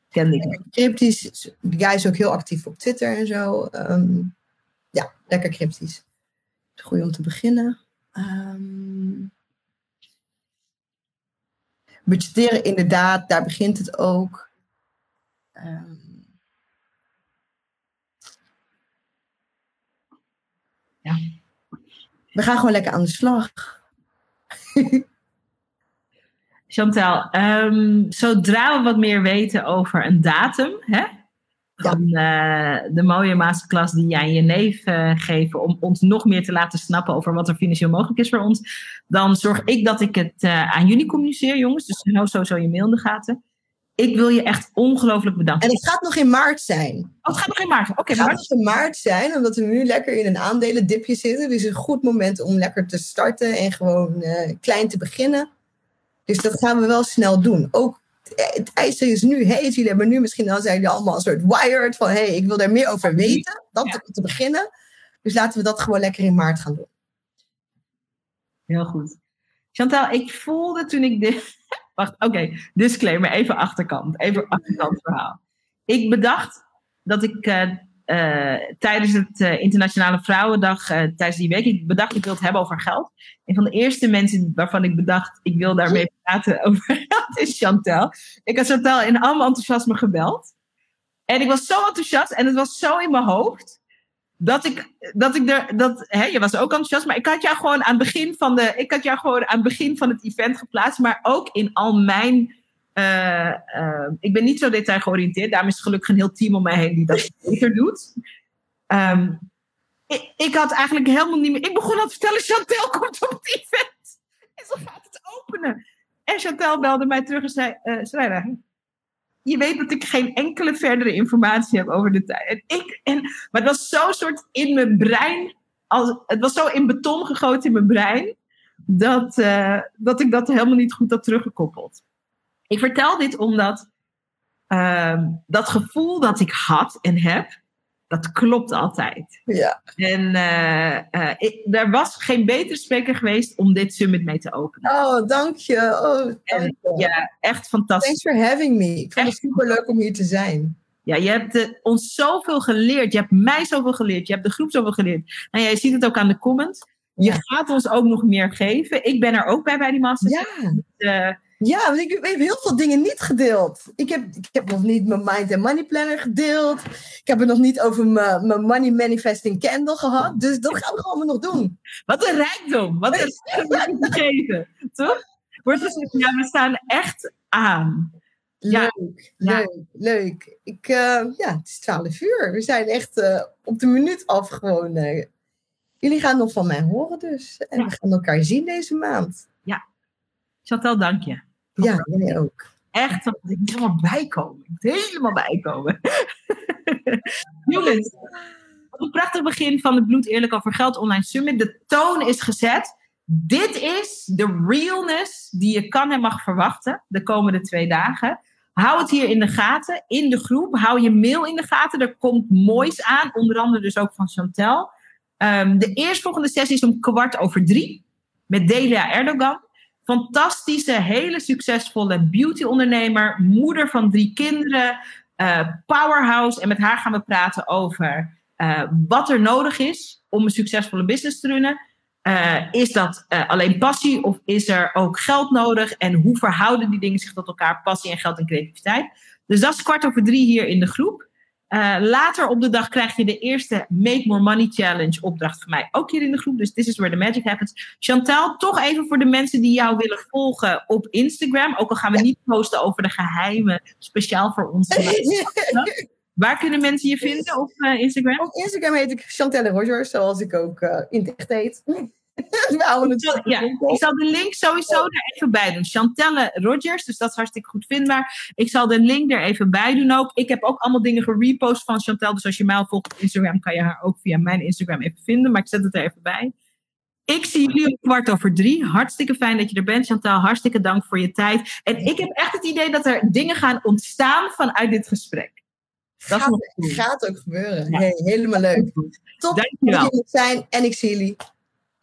Kende ik. Cryptisch, guy is ook heel actief op Twitter en zo. Um, ja, lekker cryptisch. Goed om te beginnen. Um, budgetteren, inderdaad, daar begint het ook. Um, ja. We gaan gewoon lekker aan de slag. Chantal, um, zodra we wat meer weten over een datum, hè, van uh, de mooie masterclass die jij en je neef uh, geven om ons nog meer te laten snappen over wat er financieel mogelijk is voor ons, dan zorg ik dat ik het uh, aan jullie communiceer, jongens. Dus hou sowieso je mail in de gaten. Ik wil je echt ongelooflijk bedanken. En het gaat nog in maart zijn. Oh, het gaat nog in maart. Oké, okay, het gaat nog in maart zijn, omdat we nu lekker in een aandelendipje zitten. Dus een goed moment om lekker te starten en gewoon klein te beginnen. Dus dat gaan we wel snel doen. Ook het eisen is nu, hey, jullie hebben nu misschien dan zijn jullie allemaal een soort wired van, hey, ik wil daar meer over weten. Dat ja. te, beginnen. Dus laten we dat gewoon lekker in maart gaan doen. Heel goed. Chantal, ik voelde toen ik dit. Wacht, oké, okay. disclaimer, even achterkant. Even achterkant verhaal. Ik bedacht dat ik uh, uh, tijdens het uh, Internationale Vrouwendag, tijdens die week, ik bedacht ik wil het hebben over geld. Een van de eerste mensen waarvan ik bedacht ik wil daarmee praten over geld is Chantel. Ik had Chantel in allemaal enthousiasme gebeld. En ik was zo enthousiast en het was zo in mijn hoofd. Dat ik, dat ik er, dat, hè, je was ook enthousiast, maar ik had jou gewoon aan het begin van de, ik had jou gewoon aan het begin van het event geplaatst, maar ook in al mijn uh, uh, ik ben niet zo detail georiënteerd. Daarom is gelukkig een heel team om mij heen die dat beter doet. Um, ik, ik, had eigenlijk helemaal niet meer... Ik begon al te vertellen, Chantel komt op het event. En zo gaat het openen. En Chantel belde mij terug en zei... Uh, je weet dat ik geen enkele verdere informatie heb over de tijd. En ik, en, maar het was zo soort in mijn brein... Als, het was zo in beton gegoten in mijn brein... Dat, dat ik dat helemaal niet goed had teruggekoppeld. Ik vertel dit omdat uh, dat gevoel dat ik had en heb, dat klopt altijd. Ja. En uh, uh, ik, er was geen betere spreker geweest om dit summit mee te openen. Oh, dank je. Oh, dank en, je. Ja, echt fantastisch. Thanks for having me. Ik vond echt. het super leuk om hier te zijn. Ja, je hebt uh, ons zoveel geleerd. Je hebt mij zoveel geleerd. Je hebt de groep zoveel geleerd. Nou, ja, je ziet het ook aan de comments. Je ja. gaat ons ook nog meer geven. Ik ben er ook bij bij die masters. Ja. Ja, want ik, heb heel veel dingen niet gedeeld. Ik heb, ik heb nog niet mijn Mind and Money Planner gedeeld. Ik heb het nog niet over mijn, mijn Money Manifesting Candle gehad. Dus dat gaan we gewoon nog doen. Wat een rijkdom. Wat een rijkdom gegeven. Toch? Wordt dus, ja, we staan echt aan. Leuk, ja. leuk, leuk. Ik, uh, ja, het is 12 uur. We zijn echt uh, op de minuut af gewoon. Uh, jullie gaan nog van mij horen dus. En ja. we gaan elkaar zien deze maand. Chantal, dank je. Ja, jij ook. Echt, ik moet helemaal bijkomen. Ik moet helemaal bijkomen. Jongens, een prachtig begin van het Bloed Eerlijk Over Geld Online Summit. De toon is gezet. Dit is de realness die je kan en mag verwachten de komende twee dagen. Hou het hier in de gaten, in de groep. Hou je mail in de gaten. Er komt moois aan, onder andere dus ook van Chantel. Um, de eerstvolgende sessie is om kwart over drie met Delia Erdogan fantastische, hele succesvolle beauty-ondernemer, moeder van drie kinderen, uh, powerhouse. En met haar gaan we praten over uh, wat er nodig is om een succesvolle business te runnen. Uh, is dat alleen passie of is er ook geld nodig? En hoe verhouden die dingen zich tot elkaar, passie en geld en creativiteit? Dus dat is kwart over drie hier in de groep. Uh, later op de dag krijg je de eerste Make More Money Challenge opdracht van mij. Ook hier in de groep. Dus this is where the magic happens. Chantal, toch even voor de mensen die jou willen volgen op Instagram. Ook al gaan we niet posten over de geheimen. Speciaal voor ons. Waar kunnen mensen je vinden op uh, Instagram? Op Instagram heet ik Chantelle Rogers, zoals ik ook uh, in het ja, ik zal de link sowieso er even bij doen. Chantelle Rogers, dus dat is hartstikke goed vindbaar. Ik zal de link er even bij doen ook. Ik heb ook allemaal dingen gerepost van Chantelle. Dus als je mij al volgt op Instagram, kan je haar ook via mijn Instagram even vinden. Maar ik zet het er even bij. Ik zie jullie om kwart over drie. Hartstikke fijn dat je er bent, Chantal. Hartstikke dank voor je tijd. En ik heb echt het idee dat er dingen gaan ontstaan vanuit dit gesprek. Dat gaat, gaat ook gebeuren. Ja. Hey, helemaal leuk. Top dat jullie zijn en ik zie jullie.